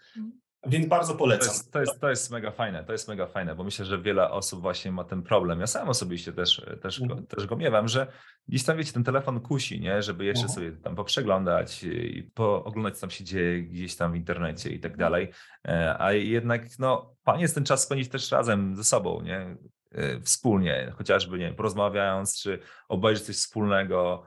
Więc bardzo polecam. To jest, to jest, to, jest, mega fajne, to jest mega fajne, bo myślę, że wiele osób właśnie ma ten problem. Ja sam osobiście też, też, go, mhm. też go miewam, że gdzieś tam, wiecie, ten telefon kusi, nie? żeby jeszcze mhm. sobie tam poprzeglądać i pooglądać, co tam się dzieje gdzieś tam w internecie i tak dalej. E, a jednak, no, fajnie jest ten czas spędzić też razem ze sobą, nie? E, wspólnie, chociażby, nie porozmawiając, czy obejrzeć coś wspólnego,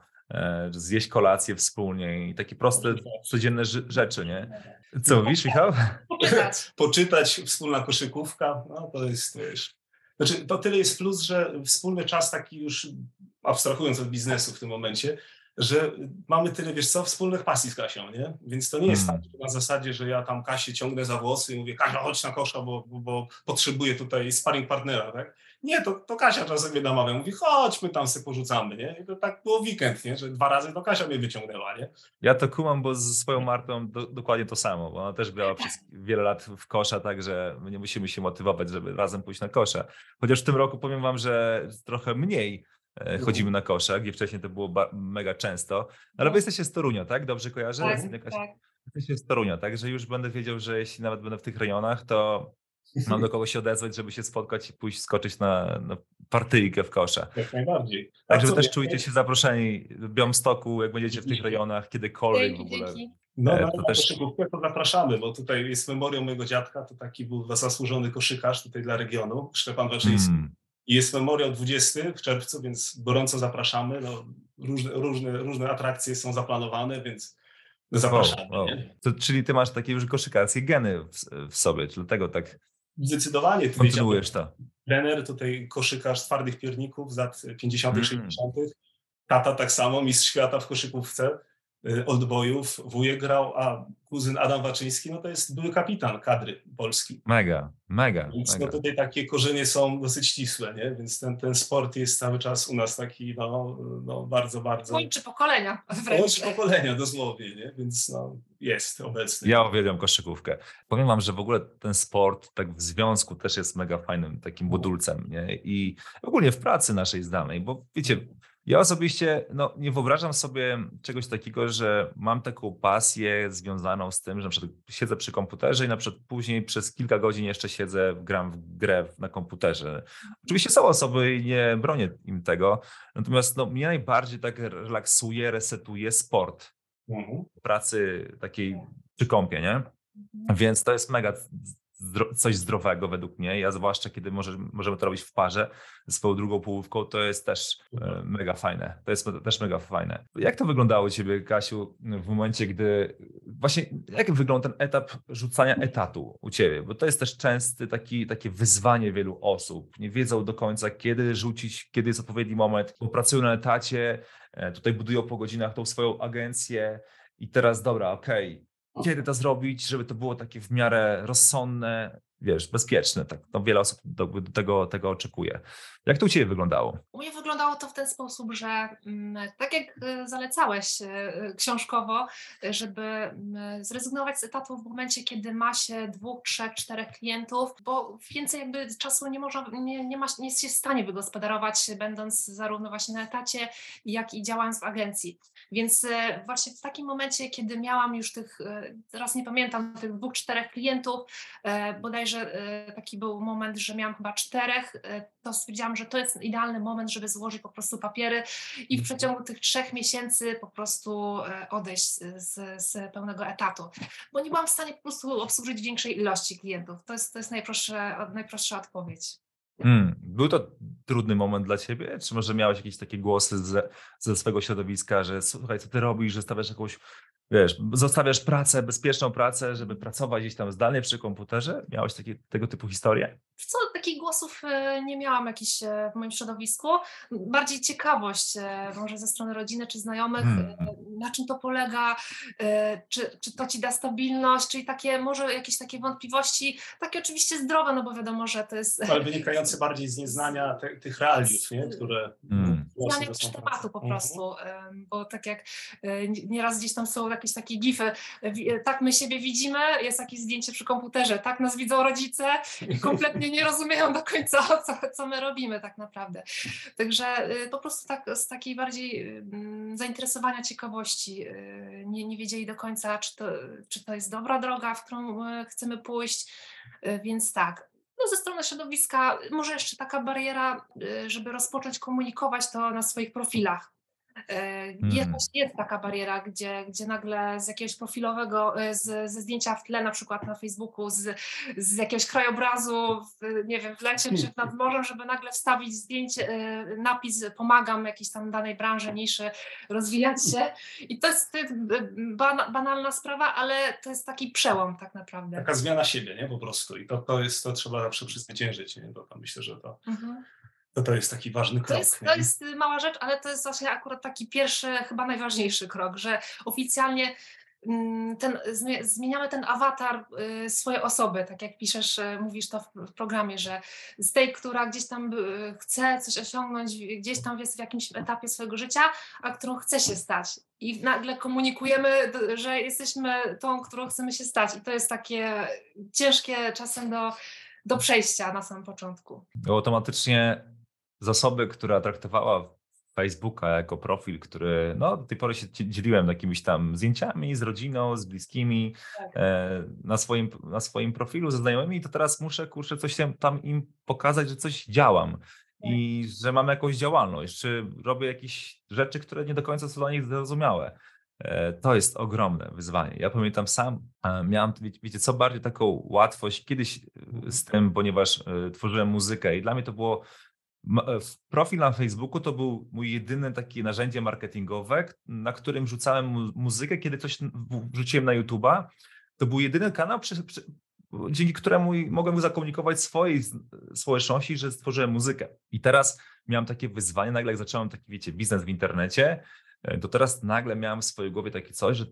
zjeść kolację wspólnie i takie proste, codzienne rzeczy, nie? Co mówisz, Michał? Poczytać. <laughs> Poczytać, wspólna koszykówka, no to jest, wiesz, znaczy to tyle jest plus, że wspólny czas taki już, abstrahując od biznesu w tym momencie, że mamy tyle, wiesz co, wspólnych pasji z Kasią, nie? Więc to nie jest hmm. tak na zasadzie, że ja tam Kasię ciągnę za włosy i mówię, Kasia, chodź na kosza, bo, bo, bo potrzebuję tutaj sparring partnera, tak? Nie, to, to Kasia czasem mnie namawia, mówi, chodźmy tam sobie porzucamy, nie? I to tak było weekend, nie? Że dwa razy to Kasia mnie wyciągnęła, nie? Ja to kumam, bo ze swoją Martą do, dokładnie to samo, bo ona też grała przez wiele lat w kosza, także my nie musimy się motywować, żeby razem pójść na kosza. Chociaż w tym roku powiem wam, że trochę mniej, E, mhm. chodzimy na kosze, gdzie wcześniej to było mega często. Ale wy no. jesteście z Torunia, tak? Dobrze kojarzę? Tak, jakaś... tak. Jesteście z Torunia, tak? Że już będę wiedział, że jeśli nawet będę w tych rejonach, to mam do kogo się odezwać, żeby się spotkać i pójść skoczyć na, na partyjkę w kosze. Jak najbardziej. Także też czujcie się zaproszeni w Białymstoku, jak będziecie w tych rejonach, kiedykolwiek dzięki, w ogóle. Dzięki. No, e, to też... to zapraszamy, bo tutaj jest memorią mojego dziadka, to taki był zasłużony koszykarz tutaj dla regionu, Szczepan Waczyński. Hmm. I jest memoriał 20 w czerwcu, więc gorąco zapraszamy. No, różne, różne, różne atrakcje są zaplanowane, więc zapraszamy. Wow, wow. To, czyli ty masz takie już koszykarskie geny w, w sobie, dlatego tak Zdecydowanie. Kontynuujesz to. Trener, tutaj koszykarz twardych pierników z lat 50., mm. 60. Tata tak samo, mistrz świata w koszykówce. Y, oldboyów, wujek grał, a kuzyn Adam Waczyński, no to jest były kapitan kadry Polski. Mega, mega. Więc mega. No tutaj takie korzenie są dosyć ścisłe, nie? Więc ten, ten sport jest cały czas u nas taki, no, no bardzo, bardzo... Łączy pokolenia wręcz. Łączy pokolenia dosłownie, nie? Więc no, jest obecny. Ja uwielbiam koszykówkę. Powiem wam, że w ogóle ten sport tak w związku też jest mega fajnym takim budulcem, nie? I ogólnie w pracy naszej zdalnej, bo wiecie, ja osobiście no, nie wyobrażam sobie czegoś takiego, że mam taką pasję związaną z tym, że na przykład siedzę przy komputerze i na przykład później przez kilka godzin jeszcze siedzę, gram w grę na komputerze. Oczywiście są osoby i nie bronię im tego, natomiast no, mnie najbardziej tak relaksuje, resetuje sport mhm. pracy takiej przy kąpie, nie? Mhm. Więc to jest mega coś zdrowego według mnie. Ja zwłaszcza, kiedy może, możemy to robić w parze z swoją drugą połówką, to jest też e, mega fajne. To jest też mega fajne. Jak to wyglądało u Ciebie, Kasiu, w momencie, gdy właśnie, jak wygląda ten etap rzucania etatu u Ciebie? Bo to jest też częsty taki, takie wyzwanie wielu osób. Nie wiedzą do końca, kiedy rzucić, kiedy jest odpowiedni moment, bo pracują na etacie, e, tutaj budują po godzinach tą swoją agencję i teraz dobra, okej, okay, kiedy to zrobić, żeby to było takie w miarę rozsądne, wiesz, bezpieczne. Tak, no wiele osób do, do, tego, tego oczekuje. Jak to u Ciebie wyglądało? U mnie wyglądało to w ten sposób, że mm, tak jak y, zalecałeś y, książkowo, żeby mm, zrezygnować z etatu w momencie, kiedy ma się dwóch, trzech, czterech klientów, bo więcej jakby czasu nie można, nie, nie, ma, nie jest się w stanie wygospodarować, będąc zarówno właśnie na etacie, jak i działając w agencji. Więc y, właśnie w takim momencie, kiedy miałam już tych, teraz nie pamiętam, tych dwóch, czterech klientów, bodajże taki był moment, że miałam chyba czterech, to stwierdziłam, że to jest idealny moment, żeby złożyć po prostu papiery i w mhm. przeciągu tych trzech miesięcy po prostu e, odejść z, z pełnego etatu, bo nie byłam w stanie po prostu obsłużyć większej ilości klientów. To jest, to jest najprostsza, najprostsza odpowiedź. Hmm. Był to trudny moment dla ciebie? Czy może miałeś jakieś takie głosy ze, ze swojego środowiska, że słuchaj, co ty robisz, że stawiasz jakąś wiesz, zostawiasz pracę, bezpieczną pracę, żeby pracować gdzieś tam zdalnie przy komputerze? Miałeś takie, tego typu historie? Co, takich głosów e, nie miałam jakiś e, w moim środowisku. Bardziej ciekawość, e, może ze strony rodziny czy znajomych, hmm. na czym to polega, czy, czy to ci da stabilność, czyli takie, może jakieś takie wątpliwości, takie oczywiście zdrowe, no bo wiadomo, że to jest... Ale wynikające bardziej z nieznania te, tych realiów, nie? które... Hmm specjalnie też tematu po mhm. prostu, bo tak jak nieraz gdzieś tam są jakieś takie gify, tak my siebie widzimy, jest jakieś zdjęcie przy komputerze, tak nas widzą rodzice i <laughs> kompletnie nie rozumieją do końca, <laughs> co, co my robimy tak naprawdę. Także po prostu tak z takiej bardziej zainteresowania, ciekawości nie, nie wiedzieli do końca, czy to, czy to jest dobra droga, w którą chcemy pójść, więc tak, no ze strony środowiska może jeszcze taka bariera, y, żeby rozpocząć komunikować to na swoich profilach. Mm. Jest, jest taka bariera, gdzie, gdzie nagle z jakiegoś profilowego, e, z, ze zdjęcia w tle na przykład na Facebooku, z, z jakiegoś krajobrazu, w, nie wiem, w lecie czy nad morzem, żeby nagle wstawić zdjęcie, e, napis pomagam jakiejś tam danej branży, niszy, rozwijać się. I to jest banalna sprawa, ale to jest taki przełom tak naprawdę. Taka zmiana siebie, nie? Po prostu. I to, to jest, to trzeba zawsze przezwyciężyć, nie? Bo myślę, że to... Mhm to to jest taki ważny krok. To jest, to jest mała rzecz, ale to jest właśnie akurat taki pierwszy, chyba najważniejszy krok, że oficjalnie mm, ten, zmieniamy ten awatar y, swojej osoby, tak jak piszesz, y, mówisz to w programie, że z tej, która gdzieś tam y, chce coś osiągnąć, gdzieś tam jest w jakimś etapie swojego życia, a którą chce się stać. I nagle komunikujemy, że jesteśmy tą, którą chcemy się stać. I to jest takie ciężkie czasem do, do przejścia na samym początku. Automatycznie zasoby, która traktowała Facebooka jako profil, który no, do tej pory się dzieliłem jakimiś tam zdjęciami z rodziną, z bliskimi tak. e, na, swoim, na swoim profilu ze znajomymi, to teraz muszę kurczę coś tam im pokazać, że coś działam tak. i że mam jakąś działalność, czy robię jakieś rzeczy, które nie do końca są dla nich zrozumiałe. E, to jest ogromne wyzwanie. Ja pamiętam sam, miałem, wiecie, co bardziej taką łatwość kiedyś e, z tym, ponieważ e, tworzyłem muzykę i dla mnie to było E, profil na Facebooku to był mój jedyny takie narzędzie marketingowe, na którym rzucałem mu muzykę, kiedy coś wrzuciłem na YouTube'a. To był jedyny kanał, przy, przy, dzięki któremu mogłem zakomunikować swojej społeczności, że stworzyłem muzykę. I teraz miałem takie wyzwanie, nagle jak zacząłem taki, wiecie, biznes w internecie, e, to teraz nagle miałem w swojej głowie takie coś, że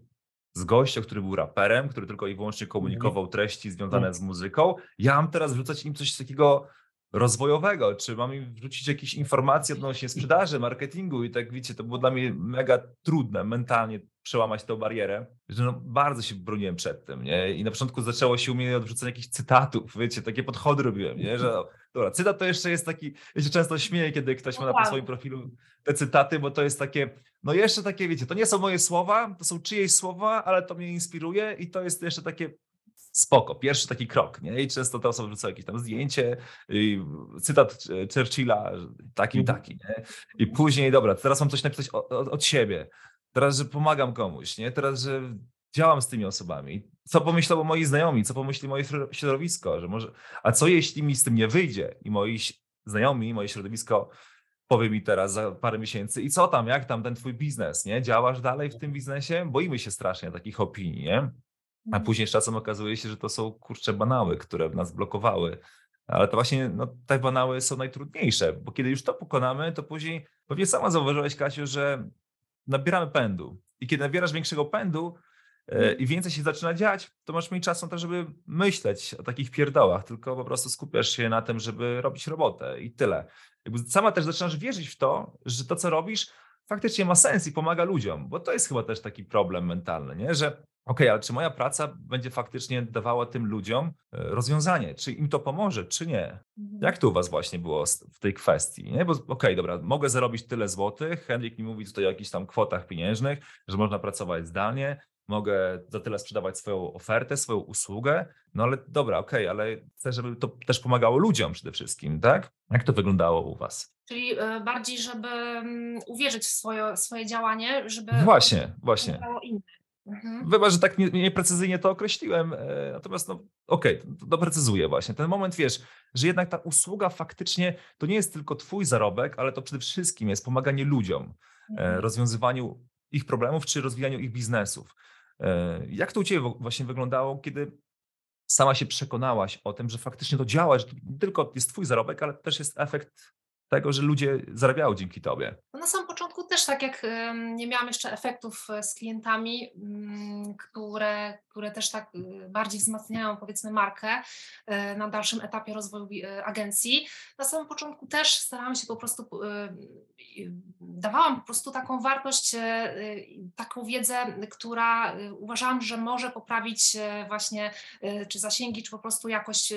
z gościa, który był raperem, który tylko i wyłącznie komunikował treści związane z muzyką, ja mam teraz wrzucać im coś takiego rozwojowego, czy mam im wrzucić jakieś informacje odnośnie sprzedaży, marketingu i tak wiecie, to było dla mnie mega trudne mentalnie przełamać tę barierę, że no bardzo się broniłem przed tym, nie? I na początku zaczęło się u mnie odrzucenie jakichś cytatów, wiecie, takie podchody robiłem, nie? Że dobra, cytat to jeszcze jest taki, ja się często śmieję, kiedy ktoś ma na swoim profilu te cytaty, bo to jest takie, no jeszcze takie, wiecie, to nie są moje słowa, to są czyjeś słowa, ale to mnie inspiruje i to jest jeszcze takie spoko, pierwszy taki krok, nie? I często te osoby wrzucają jakieś tam zdjęcie, cytat Churchilla, taki, mhm. taki, nie? I później, dobra, teraz mam coś napisać od, od siebie, teraz, że pomagam komuś, nie? Teraz, że działam z tymi osobami. Co pomyślą moi znajomi, co pomyśli moje środowisko, że może, a co jeśli mi z tym nie wyjdzie i moi znajomi, moje środowisko powie mi teraz za parę miesięcy i co tam, jak tam ten twój biznes, nie? Działasz dalej w tym biznesie? Boimy się strasznie takich opinii, nie? A mhm. później z czasem okazuje się, że to są kurcze banały, które nas blokowały. Ale to właśnie no, te banały są najtrudniejsze, bo kiedy już to pokonamy, to później pewnie sama zauważyłaś, Kasiu, że nabieramy pędu. I kiedy nabierasz większego pędu mhm. i więcej się zaczyna dziać, to masz mniej czasu na to, żeby myśleć o takich pierdołach, tylko po prostu skupiasz się na tym, żeby robić robotę i tyle. Jakby sama też zaczynasz wierzyć w to, że to, co robisz, faktycznie ma sens i pomaga ludziom, bo to jest chyba też taki problem mentalny, nie? że okej, okay, ale czy moja praca będzie faktycznie dawała tym ludziom e, rozwiązanie? Czy im to pomoże, czy nie? Mhm. Jak to u was właśnie było w tej kwestii? Nie? Bo okej, okay, dobra, mogę zarobić tyle złotych, Henryk mi mówi tutaj o jakichś tam kwotach pieniężnych, że można pracować zdalnie, mogę za tyle sprzedawać swoją ofertę, swoją usługę, no ale dobra, okej, okay, ale chcę, żeby to też pomagało ludziom przede wszystkim, tak? Jak to wyglądało u was? Czyli e, bardziej, żeby mm, uwierzyć w swoje, swoje działanie, żeby właśnie, właśnie. Mhm. Wybacz, że tak nieprecyzyjnie to określiłem, e, natomiast no okej, okay, to doprecyzuję właśnie. Ten moment, wiesz, że jednak ta usługa faktycznie to nie jest tylko twój zarobek, ale to przede wszystkim jest pomaganie ludziom, e, mhm. rozwiązywaniu ich problemów czy rozwijaniu ich biznesów. E, jak to u Ciebie właśnie wyglądało, kiedy sama się przekonałaś o tym, że faktycznie to działa, że to nie tylko jest Twój zarobek, ale też jest efekt tego, że ludzie zarabiają dzięki tobie? No na samym początku też tak jak nie miałam jeszcze efektów e, z klientami, mm, które, które też tak y, bardziej wzmacniają powiedzmy markę e, na dalszym etapie rozwoju e, agencji. Na samym początku też starałam się po prostu, dawałam po prostu taką wartość, taką wiedzę, która uważałam, że może poprawić właśnie czy zasięgi, czy po prostu jakość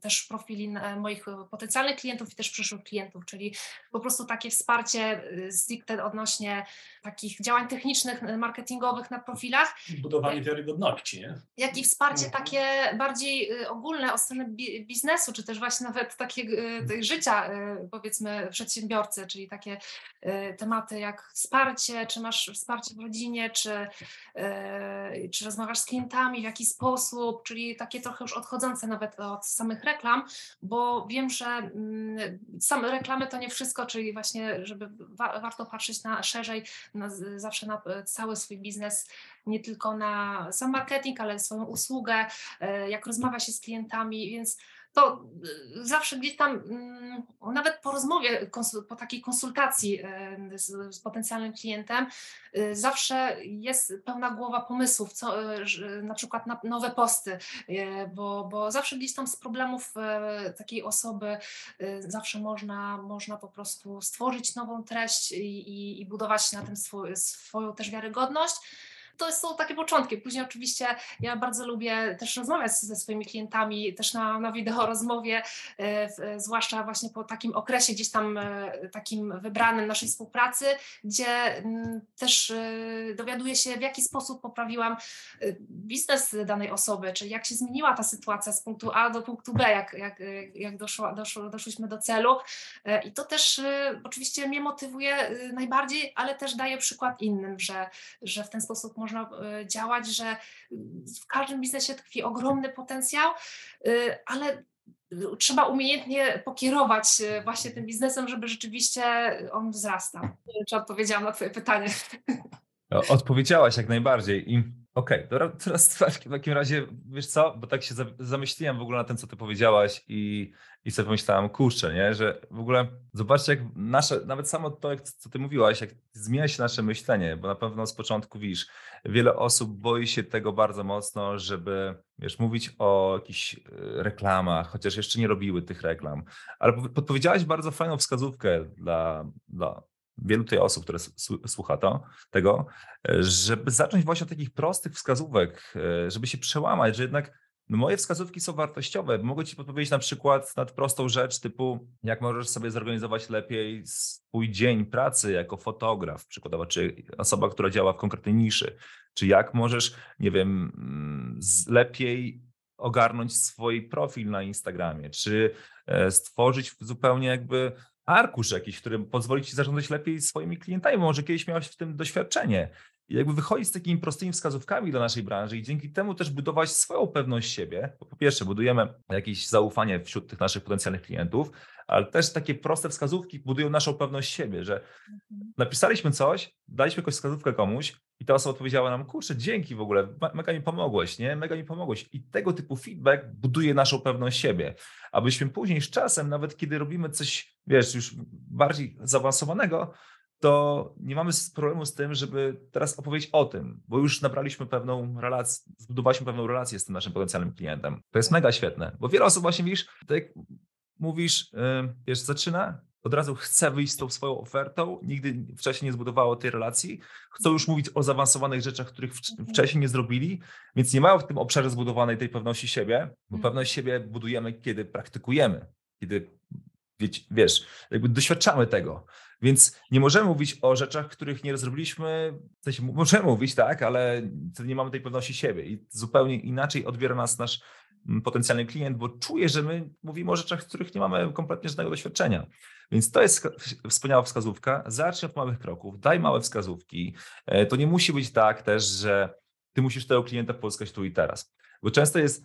też profili moich potencjalnych klientów i też przyszłych klientów, czyli po prostu takie wsparcie stricte odnośnie takich działań technicznych, marketingowych na profilach. Budowanie wiarygodności, nie? Jak i wsparcie mhm. takie bardziej y, ogólne od strony biznesu, czy też właśnie nawet takiego y, życia, y, powiedzmy, przedsiębiorcy, czyli takie tematy jak wsparcie, czy masz wsparcie w rodzinie, czy, czy rozmawiasz z klientami, w jaki sposób, czyli takie trochę już odchodzące nawet od samych reklam, bo wiem, że mm, same reklamy to nie wszystko, czyli właśnie, żeby wa warto patrzeć na szerzej, na, zawsze na cały swój biznes, nie tylko na sam marketing, ale swoją usługę, e, jak rozmawia się z klientami, więc to e, zawsze gdzieś tam, mm, nawet po rozmowie, po takiej konsultacji e, z, z, potencjalnym klientem, zawsze jest pełna głowa pomysłów, co, na przykład na nowe posty, bo, bo zawsze gdzieś tam z problemów takiej osoby zawsze można, można po prostu stworzyć nową treść i, i, i budować na tym swój, swoją też wiarygodność to są takie początki. Później oczywiście ja bardzo lubię też rozmawiać ze swoimi klientami, też na, na wideo rozmowie, e, zwłaszcza właśnie po takim okresie gdzieś tam e, takim wybranym naszej współpracy, gdzie też e, dowiaduję się, w jaki sposób poprawiłam biznes danej osoby, czyli jak się zmieniła ta sytuacja z punktu A do punktu B, jak, jak, jak doszło, doszło, doszliśmy do celu. I to też oczywiście mnie motywuje najbardziej, ale też daje przykład innym, że, że w ten sposób można można e, działać, że w każdym biznesie tkwi ogromny potencjał, e, ale trzeba umiejętnie pokierować e, właśnie tym biznesem, żeby rzeczywiście on wzrastał. Nie wiem, czy odpowiedziałam na Twoje pytanie. Odpowiedziałaś jak najbardziej. I okej, okay, <laughs> teraz w takim razie, wiesz co, bo tak się zamyśliłem w ogóle na tym, co ty powiedziałaś i, i sobie pomyślałem, kurczę, nie, że w ogóle zobaczcie, jak nasze, nawet samo to, jak, co ty mówiłaś, jak zmienia się nasze myślenie, bo na pewno z początku widzisz, wiele osób boi się tego bardzo mocno, żeby, wiesz, mówić o jakichś e, reklamach, chociaż jeszcze nie robiły tych reklam, ale podpowiedziałaś bardzo fajną wskazówkę dla, dla wielu tej osób, które słucha to, tego, żeby zacząć właśnie od takich prostych wskazówek, e, żeby się przełamać, że jednak moje wskazówki są wartościowe. Mogę Ci podpowiedzieć na przykład na prostą rzecz typu, jak możesz sobie zorganizować lepiej swój dzień pracy jako fotograf, przykładowo, czy osoba, która działa w konkretnej niszy, czy jak możesz, nie wiem, mm, lepiej ogarnąć swój profil na Instagramie, czy e, stworzyć zupełnie jakby arkusz jakiś, który pozwoli ci zarządzać lepiej swoimi klientami, może kiedyś miałeś w tym doświadczenie. I jakby wychodzić z takimi prostymi wskazówkami dla naszej branży i dzięki temu też budować swoją pewność siebie. Bo po pierwsze, budujemy jakieś zaufanie wśród tych naszych potencjalnych klientów, ale też takie proste wskazówki budują naszą pewność siebie, że mhm. napisaliśmy coś, daliśmy jakąś wskazówkę komuś i ta osoba odpowiedziała nam, kurczę, dzięki w ogóle, mega mi pomogłeś, nie? Mega mi pomogłeś. I tego typu feedback buduje naszą pewność siebie, abyśmy później z czasem, nawet kiedy robimy coś, wiesz, już bardziej zaawansowanego, to nie mamy problemu z tym, żeby teraz opowiedzieć o tym, bo już nabraliśmy pewną relację, zbudowaliśmy pewną relację z tym naszym potencjalnym klientem. To jest mega świetne, bo wiele osób właśnie, widzisz, tak jak mówisz, yy, wiesz, zaczyna, od razu chce wyjść z tą swoją ofertą, nigdy wcześniej nie zbudowało tej relacji, chcą już mówić o zaawansowanych rzeczach, których mhm. wcześniej nie zrobili, więc nie mają w tym obszarze zbudowanej tej pewności siebie, bo mhm. pewność siebie budujemy, kiedy praktykujemy, kiedy wiesz, jakby doświadczamy tego. Więc nie możemy mówić o rzeczach, których nie zrobiliśmy. W sensie możemy mówić, tak, ale nie mamy tej pewności siebie i zupełnie inaczej odbiera nas nasz potencjalny klient, bo czuje, że my mówimy o rzeczach, których nie mamy kompletnie żadnego doświadczenia. Więc to jest wspaniała wskazówka. Zacznij od małych kroków, daj małe wskazówki. E, to nie musi być tak też, że ty musisz tego klienta pozyskać tu i teraz. Bo często jest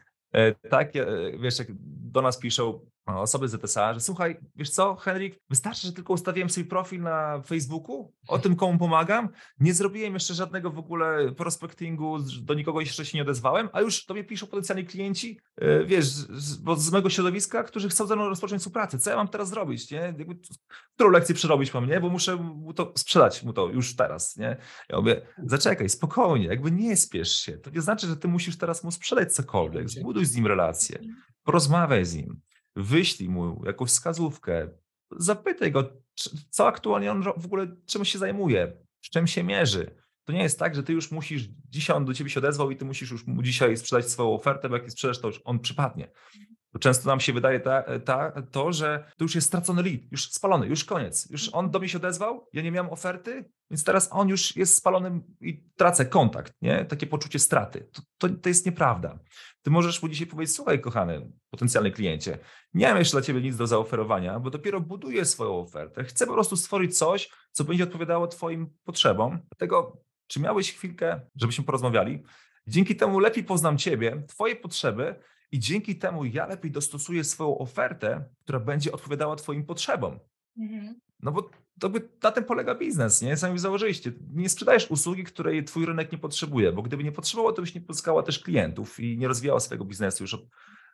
tak, wiesz, jak do nas piszą osoby z ZSA, że słuchaj, wiesz co, Henryk, wystarczy, że tylko ustawiłem swój profil na Facebooku, o tym komu pomagam, nie zrobiłem jeszcze żadnego w ogóle prospectingu, do nikogo jeszcze się nie odezwałem, a już tobie piszą potencjalni klienci, e, wiesz, z, z mojego środowiska, którzy chcą ze mną rozpocząć współpracę. Co ja mam teraz zrobić, nie? Jakby, którą lekcję przerobić mam, nie? Bo muszę mu to sprzedać mu to już teraz, nie? Ja mówię, zaczekaj, spokojnie, jakby nie spiesz się. To nie znaczy, że ty musisz teraz mu sprzedać cokolwiek, zbuduj z nim relację, porozmawiaj z nim wyślij mu jakąś wskazówkę, zapytaj go, co aktualnie on w ogóle, czym się zajmuje, z czym się mierzy. To nie jest tak, że ty już musisz, dzisiaj on do ciebie się odezwał i ty musisz już mu dzisiaj sprzedać swoją ofertę, bo jak nie sprzedasz, to już on przypadnie. Bo często nam się wydaje ta, ta, to, że to już jest stracony lead, już spalony, już koniec. Już on do mnie się odezwał, ja nie miałem oferty, więc teraz on już jest spalony i tracę kontakt, nie? Takie poczucie straty. To, to, to jest nieprawda. Ty możesz mu dzisiaj powiedzieć, słuchaj kochany potencjalny kliencie, nie mam jeszcze dla ciebie nic do zaoferowania, bo dopiero buduję swoją ofertę. Chcę po prostu stworzyć coś, co będzie odpowiadało twoim potrzebom. Dlatego, czy miałeś chwilkę, żebyśmy porozmawiali? Dzięki temu lepiej poznam ciebie, twoje potrzeby i dzięki temu ja lepiej dostosuję swoją ofertę, która będzie odpowiadała Twoim potrzebom. Mhm. No bo to by, na tym polega biznes, nie? Sami założyliście. Nie sprzedajesz usługi, której Twój rynek nie potrzebuje, bo gdyby nie potrzebował, to byś nie pozyskała też klientów i nie rozwijała swojego biznesu już od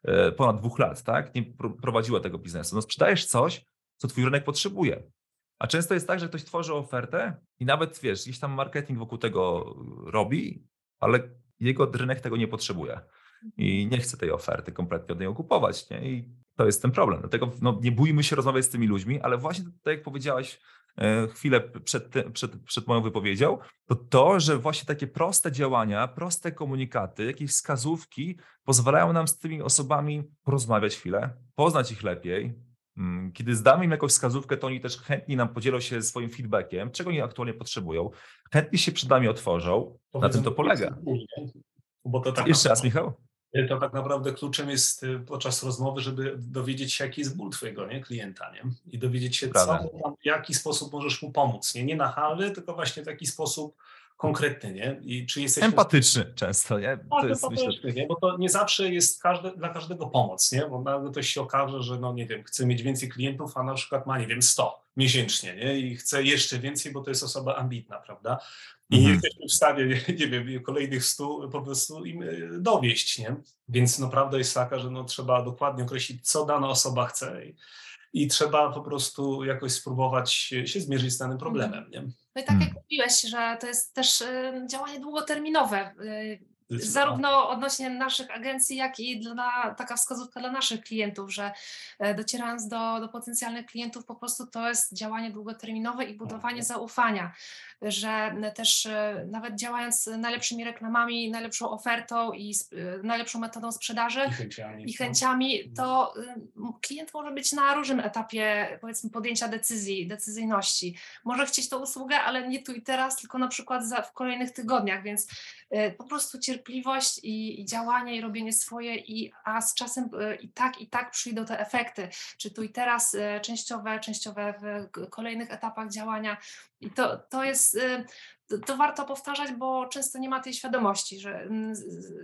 e, ponad dwóch lat, tak? Nie prowadziła tego biznesu. No sprzedajesz coś, co Twój rynek potrzebuje. A często jest tak, że ktoś tworzy ofertę i nawet, wiesz, gdzieś tam marketing wokół tego robi, ale jego rynek tego nie potrzebuje i nie chcę tej oferty kompletnie od niej kupować. Nie? I to jest ten problem. Dlatego no, nie bójmy się rozmawiać z tymi ludźmi, ale właśnie tak jak powiedziałaś e, chwilę przed, przed, przed moją wypowiedzią, to to, że właśnie takie proste działania, proste komunikaty, jakieś wskazówki pozwalają nam z tymi osobami porozmawiać chwilę, poznać ich lepiej. Mm, kiedy zdamy im jakąś wskazówkę, to oni też chętnie nam podzielą się swoim feedbackiem, czego oni aktualnie potrzebują. Chętnie się przed nami otworzą. Na tym to polega. Bo to tak Jeszcze raz, Michał? Y, to tak naprawdę kluczem jest y, podczas rozmowy, żeby dowiedzieć się, jaki jest ból twojego nie? klienta, nie? I dowiedzieć się, co, w jaki sposób możesz mu pomóc. Nie, nie nachalny, tylko właśnie w taki sposób konkretny, nie? I czy jesteś Empatyczny często, nie? To tak, jest, empatyczny, myślę... nie? Bo to nie zawsze jest każde, dla każdego pomoc, nie? Bo nagle ktoś się okaże, że no nie wiem, chce mieć więcej klientów, a na przykład ma, nie wiem, 100 miesięcznie, nie? I chce jeszcze więcej, bo to jest osoba ambitna, prawda? I mhm. jesteśmy w stanie, nie, <laughs> nie wiem, kolejnych stu po prostu im e, dowieść, nie? Więc no prawda jest taka, że no trzeba dokładnie określić, co dana osoba chce i, i trzeba po prostu jakoś spróbować się zmierzyć z danym mhm. problemem, nie? No i tak jak hmm. mówiłeś, że to jest też y, działanie długoterminowe. Zarówno odnośnie naszych agencji, jak i dla, taka wskazówka dla naszych klientów, że e, docierając do, do potencjalnych klientów, po prostu to jest działanie długoterminowe i budowanie zaufania, że też e, nawet działając najlepszymi reklamami, najlepszą ofertą i e, najlepszą metodą sprzedaży i chęciami, i chęciami to klient może być na różnym etapie powiedzmy podjęcia decyzji, decyzyjności. Może chcieć tą usługę, ale nie tu i teraz, tylko na przykład za, w kolejnych tygodniach, więc po prostu cierpi cierpliwość i, i, działanie i robienie swoje, i, a z czasem e, i tak, i tak przyjdą te efekty, czy tu i teraz e, częściowe, częściowe w kolejnych etapach działania. I to, to jest, e, to, to warto powtarzać, bo często nie ma tej świadomości, że... Mm,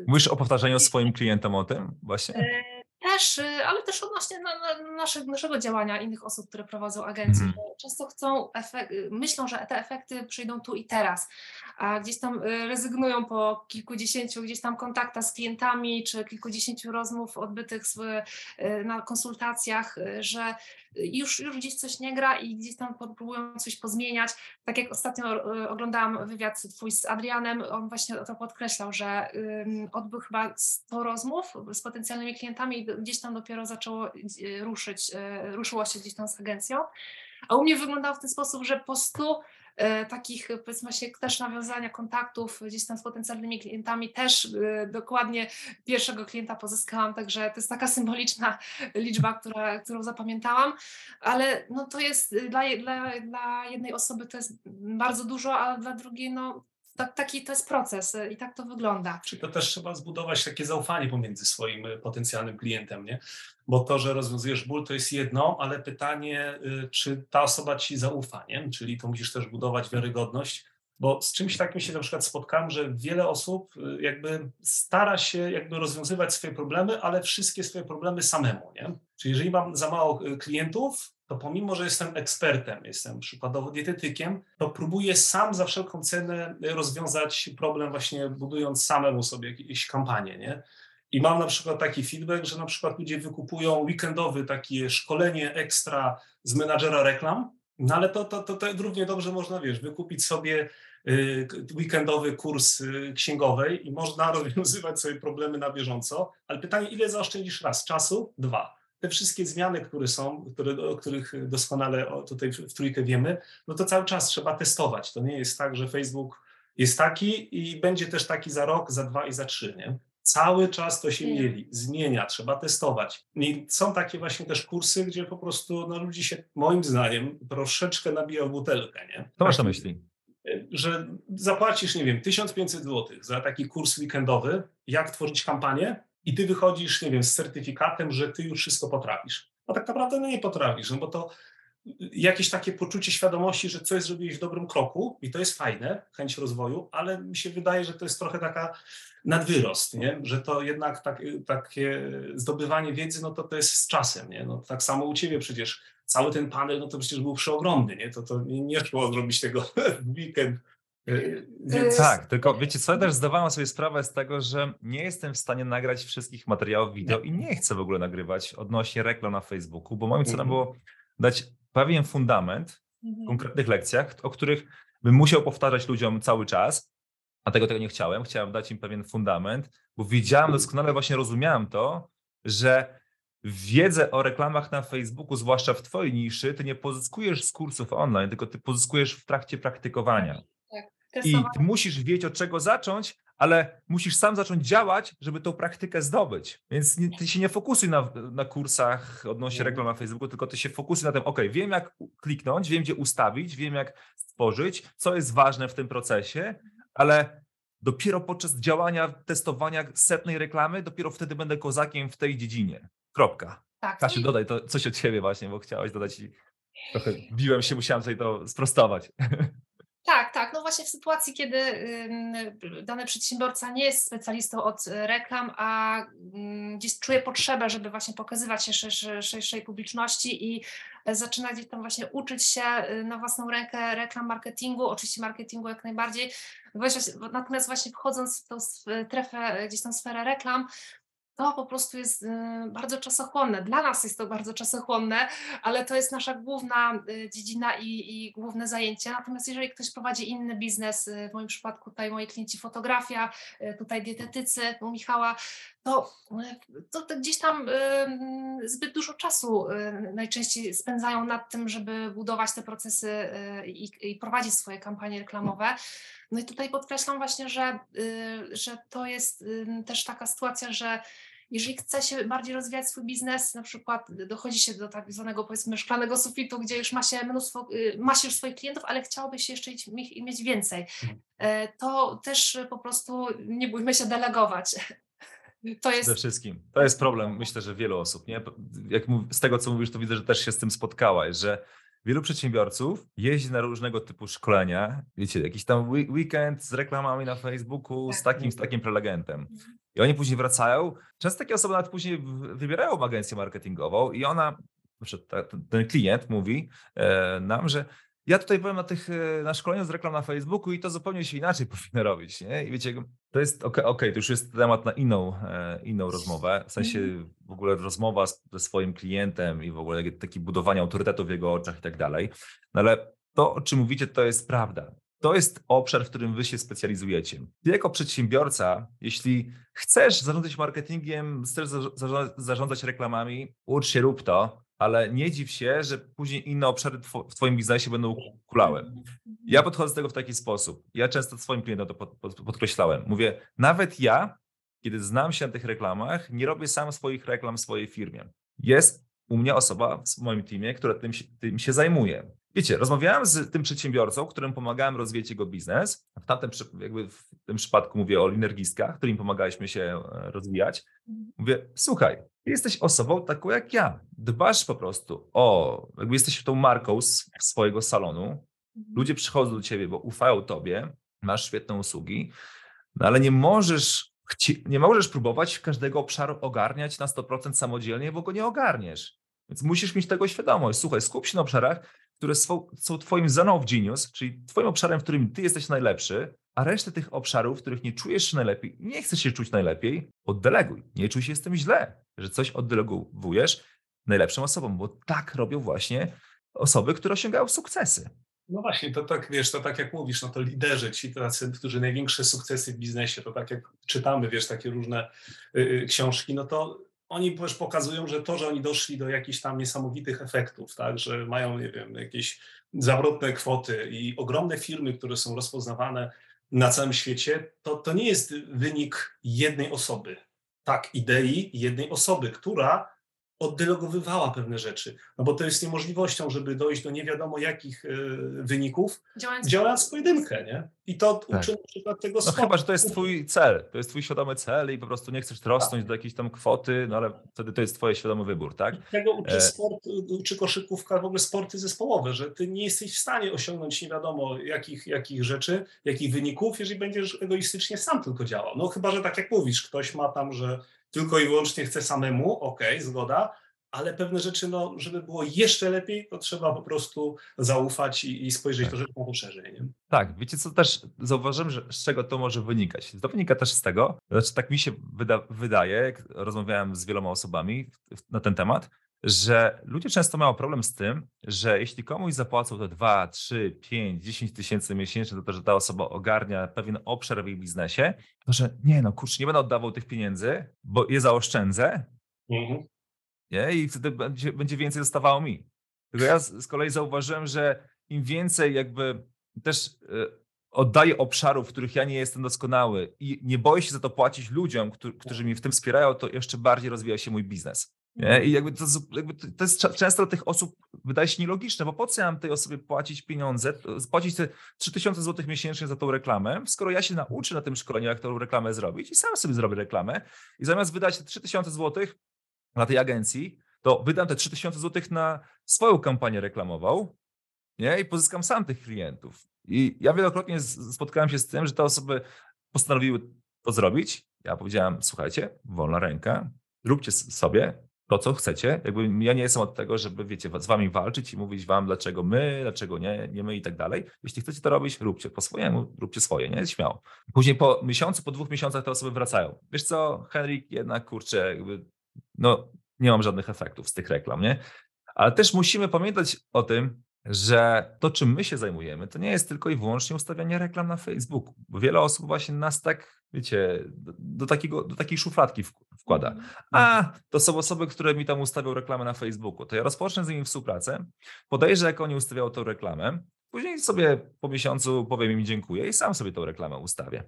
Mówisz o powtarzaniu swoim klientom o tym właśnie? Też, y, ale też odnośnie na, na naszego, naszego działania innych osób, które prowadzą agencje. Mm. Często chcą, y, myślą, że te efekty przyjdą tu i teraz, a gdzieś tam y, rezygnują po kilkudziesięciu gdzieś tam kontaktach z klientami, czy kilkudziesięciu rozmów odbytych na konsultacjach, że już, już gdzieś coś nie gra i gdzieś tam próbują coś pozmieniać. Tak jak ostatnio oglądałam wywiad twój z Adrianem, on właśnie to podkreślał, że odbył chyba 100 rozmów z potencjalnymi klientami gdzieś tam dopiero zaczęło ruszyć, ruszyło się gdzieś tam z agencją. A u mnie wyglądało w ten sposób, że po 100 E, takich powiedzmy się też nawiązania kontaktów gdzieś tam z potencjalnymi klientami też e, dokładnie pierwszego klienta pozyskałam, także to jest taka symboliczna liczba, która, którą zapamiętałam, ale no to jest dla, dla, dla jednej osoby to jest bardzo dużo, a dla drugiej no tak, taki to jest proces i tak to wygląda. Czy to też trzeba zbudować takie zaufanie pomiędzy swoim potencjalnym klientem, nie? bo to, że rozwiązujesz ból, to jest jedno, ale pytanie, y, czy ta osoba ci zaufa, nie? Czyli to musisz też budować wiarygodność, Bo z czymś takim się na przykład spotkałem, że wiele osób y, jakby stara się jakby rozwiązywać swoje problemy, ale wszystkie swoje problemy samemu, nie? Czyli jeżeli mam za mało y, klientów, to pomimo, że jestem ekspertem, jestem przykładowo dietetykiem, to próbuję sam za wszelką cenę rozwiązać problem właśnie budując samemu sobie jakieś kampanie, nie? I mam na przykład taki feedback, że na przykład ludzie wykupują weekendowy takie szkolenie ekstra z menadżera reklam, no ale to, to, to, to równie dobrze można, wiesz, wykupić sobie y, weekendowy kurs y, księgowej i można <laughs> rozwiązywać sobie problemy na bieżąco, ale pytanie, ile zaoszczędzisz raz? Czasu? Dwa. Te wszystkie zmiany, które są, które, o których doskonale tutaj w trójkę wiemy, no to cały czas trzeba testować. To nie jest tak, że Facebook jest taki i będzie też taki za rok, za dwa i za trzy, nie? Cały czas to się mieli, zmienia, trzeba testować. I są takie właśnie też kursy, gdzie po prostu no, ludzi się, moim zdaniem, troszeczkę nabija w butelkę. Nie? To masz na myśli? Że zapłacisz, nie wiem, 1500 zł za taki kurs weekendowy, jak tworzyć kampanię, i ty wychodzisz, nie wiem, z certyfikatem, że ty już wszystko potrafisz. No tak naprawdę no nie potrafisz, no bo to jakieś takie poczucie świadomości, że coś zrobiłeś w dobrym kroku i to jest fajne, chęć rozwoju, ale mi się wydaje, że to jest trochę taka nadwyrost, nie? że to jednak tak, takie zdobywanie wiedzy, no to to jest z czasem. Nie? No, tak samo u ciebie przecież cały ten panel, no to przecież był przeogromny, nie? To, to nie szło zrobić tego <laughs> w weekend. Y, więc... Tak, tylko wiecie co, ja też zdawałem sobie sprawę z tego, że nie jestem w stanie nagrać wszystkich materiałów wideo i nie chcę w ogóle nagrywać odnośnie reklam na Facebooku, bo moim celem mhm. było dać pewien fundament w mhm. konkretnych lekcjach, o których bym musiał powtarzać ludziom cały czas, a tego tego nie chciałem. Chciałem dać im pewien fundament, bo wiedziałem doskonale, właśnie rozumiałem to, że wiedzę o reklamach na Facebooku, zwłaszcza w Twojej niszy, ty nie pozyskujesz z kursów online, tylko ty pozyskujesz w trakcie praktykowania. I ty musisz wiedzieć, od czego zacząć, ale musisz sam zacząć działać, żeby tą praktykę zdobyć. Więc nie, ty się nie fokusuj na, na kursach odnośnie reklam na Facebooku, tylko ty się fokusuj na tym, ok, wiem jak kliknąć, wiem gdzie ustawić, wiem jak stworzyć, co jest ważne w tym procesie, ale dopiero podczas działania, testowania setnej reklamy, dopiero wtedy będę kozakiem w tej dziedzinie. Kropka. Tak. Kasiu, dodaj to coś od siebie właśnie, bo chciałeś dodać i trochę biłem się, musiałem tutaj to sprostować. <laughs> Tak, tak. No właśnie w sytuacji, kiedy dany przedsiębiorca nie jest specjalistą od reklam, a gdzieś czuje potrzebę, żeby właśnie pokazywać się szerszej, publiczności i zaczyna gdzieś tam właśnie uczyć się y, na własną rękę reklam, marketingu, oczywiście marketingu jak najbardziej. Natomiast właśnie wchodząc w tą strefę, gdzieś tam sferę reklam, to po prostu jest y, bardzo czasochłonne. Dla nas jest to bardzo czasochłonne, ale to jest nasza główna y, dziedzina i, i główne zajęcie. Natomiast jeżeli ktoś prowadzi inny biznes, y, w moim przypadku tutaj moi klienci fotografia, tutaj dietetycy u Michała, to, to, to, gdzieś tam zbyt dużo czasu najczęściej spędzają nad tym, żeby budować te procesy i, i prowadzić swoje kampanie reklamowe. No i tutaj podkreślam właśnie, że, że to jest też taka sytuacja, że jeżeli chce się bardziej rozwijać swój biznes, na przykład dochodzi się do tak zwanego powiedzmy szklanego sufitu, gdzie już ma się mnóstwo, y, ma się już swoich klientów, ale chciałoby się jeszcze mieć więcej, mhm. e, to też po prostu nie bójmy się delegować. To jest... Przede wszystkim. To jest problem, myślę, że wielu osób. Nie? Jak z tego, co mówisz, to widzę, że też się z tym spotkałaś, że wielu przedsiębiorców jeździ na różnego typu szkolenia, wiecie, jakiś tam weekend z reklamami na Facebooku, z tak. takim, z takim prelegentem. Mhm. I oni później wracają. Często takie osoby nawet później wybierają agencję marketingową i ona, ten klient mówi e, nam, że ja tutaj byłem na tych, e, na szkoleniu z reklam na Facebooku i to zupełnie się inaczej <laughs> powinno robić, nie? I wiecie, to jest, okej, okay, okay, to już jest temat na inną, e, inną rozmowę, w sensie mhm. w ogóle rozmowa ze swoim klientem i w ogóle takie budowanie autorytetu w jego oczach i tak dalej, no ale to, o czym mówicie, to jest prawda. To jest obszar, w którym wy się specjalizujecie. Ty jako przedsiębiorca, jeśli chcesz zarządzać marketingiem, chcesz zarządzać reklamami, ucz się, rób to, ale nie dziw się, że później inne obszary w Twoim biznesie będą kulały. Ja podchodzę do tego w taki sposób. Ja często swoim klientom to podkreślałem. Mówię, nawet ja, kiedy znam się na tych reklamach, nie robię sam swoich reklam w swojej firmie. Jest u mnie osoba w moim teamie, która tym się, tym się zajmuje. Wiecie, rozmawiałem z tym przedsiębiorcą, którym pomagałem rozwijać jego biznes. W tamtym jakby w tym przypadku mówię o linergistkach, którym pomagaliśmy się e, rozwijać. Mówię, słuchaj, jesteś osobą taką jak ja. Dbasz po prostu o, jakby jesteś tą marką swojego salonu, Mhm. Ludzie przychodzą do ciebie, bo ufają tobie, masz świetne usługi, no ale nie możesz, nie możesz próbować każdego obszaru ogarniać na 100% samodzielnie, bo go nie ogarniesz. Więc musisz mieć tego świadomość. Słuchaj, skup się na obszarach, które są, twoim zone of genius, czyli twoim obszarem, w którym ty jesteś najlepszy, a resztę tych obszarów, w których nie czujesz się najlepiej, nie chcesz się czuć najlepiej, oddeleguj. Nie czuj się z tym źle, że coś oddelegujesz najlepszym osobom, bo tak robią właśnie osoby, które osiągają sukcesy. No właśnie, to tak, wiesz, to tak jak mówisz, no to liderzy, ci tacy, którzy największe sukcesy w biznesie, to tak jak czytamy, wiesz, takie różne y, y książki, no to oni też pokazują, że to, że oni doszli do jakichś tam niesamowitych efektów, tak, że mają, nie wiem, jakieś zawrotne kwoty i ogromne firmy, które są rozpoznawane na całym świecie, to, to nie jest wynik jednej osoby, tak, idei jednej osoby, która oddelegowywała pewne rzeczy, no bo to jest niemożliwością, żeby dojść do nie wiadomo jakich y, wyników, działając, działając w pojedynkę, nie? I to tak. uczy na przykład tego No chyba, że to jest twój cel, to jest twój świadomy cel i po prostu nie chcesz rosnąć tak. do jakiejś tam kwoty, no ale wtedy to jest twój świadomy wybór, tak? I tego uczy e... sport, uczy koszykówka, w ogóle sporty zespołowe, że ty nie jesteś w stanie osiągnąć nie wiadomo jakich, jakich rzeczy, jakich wyników, jeżeli będziesz egoistycznie sam tylko działał. No chyba, że tak jak mówisz, ktoś ma tam, że tylko i wyłącznie chce samemu, okej, okay, zgoda, ale pewne rzeczy, no, żeby było jeszcze lepiej, to trzeba po prostu zaufać i, i spojrzeć tak. troszeczkę szerzej. Nie? Tak, wiecie co też zauważyłem, że z czego to może wynikać? To wynika też z tego, znaczy tak mi się wyda, wydaje, jak rozmawiałem z wieloma osobami na ten temat, że ludzie często mają problem z tym, że jeśli komuś zapłacą te 2, 3, 5, 10 tysięcy miesięcznie za to, że ta osoba ogarnia pewien obszar w jej biznesie, to że nie no kurczę, nie będę oddawał tych pieniędzy, bo je zaoszczędzę mhm. nie? i wtedy będzie, będzie więcej zostawało mi. Tylko ja z, z kolei zauważyłem, że im więcej jakby też y, oddaję obszarów, w których ja nie jestem doskonały i nie boję się za to płacić ludziom, którzy, którzy mnie w tym wspierają, to jeszcze bardziej rozwija się mój biznes. Nie? I jakby to, jakby to jest często dla tych osób wydaje się nielogiczne, bo po co ja mam tej osobie płacić pieniądze, płacić te 3000 zł miesięcznie za tą reklamę, skoro ja się nauczę na tym szkoleniu, jak tą reklamę zrobić i sam sobie zrobię reklamę i zamiast wydać te 3000 zł na tej agencji, to wydam te 3000 zł na swoją kampanię reklamową nie? i pozyskam sam tych klientów. I ja wielokrotnie spotkałem się z tym, że te osoby postanowiły to zrobić. Ja powiedziałem, słuchajcie, wolna ręka, róbcie sobie, to, co chcecie. Jakby ja nie jestem od tego, żeby, wiecie, z wami walczyć i mówić wam, dlaczego my, dlaczego nie, nie my i tak dalej. Jeśli chcecie to robić, róbcie po swojemu, róbcie swoje, nie? Śmiało. Później po miesiącu, po dwóch miesiącach te osoby wracają. Wiesz co, Henryk, jednak, kurczę, jakby, no, nie mam żadnych efektów z tych reklam, nie? Ale też musimy pamiętać o tym, że to, czym my się zajmujemy, to nie jest tylko i wyłącznie ustawianie reklam na Facebooku. Bo wiele osób właśnie nas tak, wiecie, do, do takiego, do takiej szufladki wkłada. Mhm. A, to są osoby, które mi tam ustawią reklamę na Facebooku. To ja rozpocznę z nimi współpracę, podejrzę, jak oni ustawiają tą reklamę, później sobie po miesiącu powiem im dziękuję i sam sobie tą reklamę ustawię.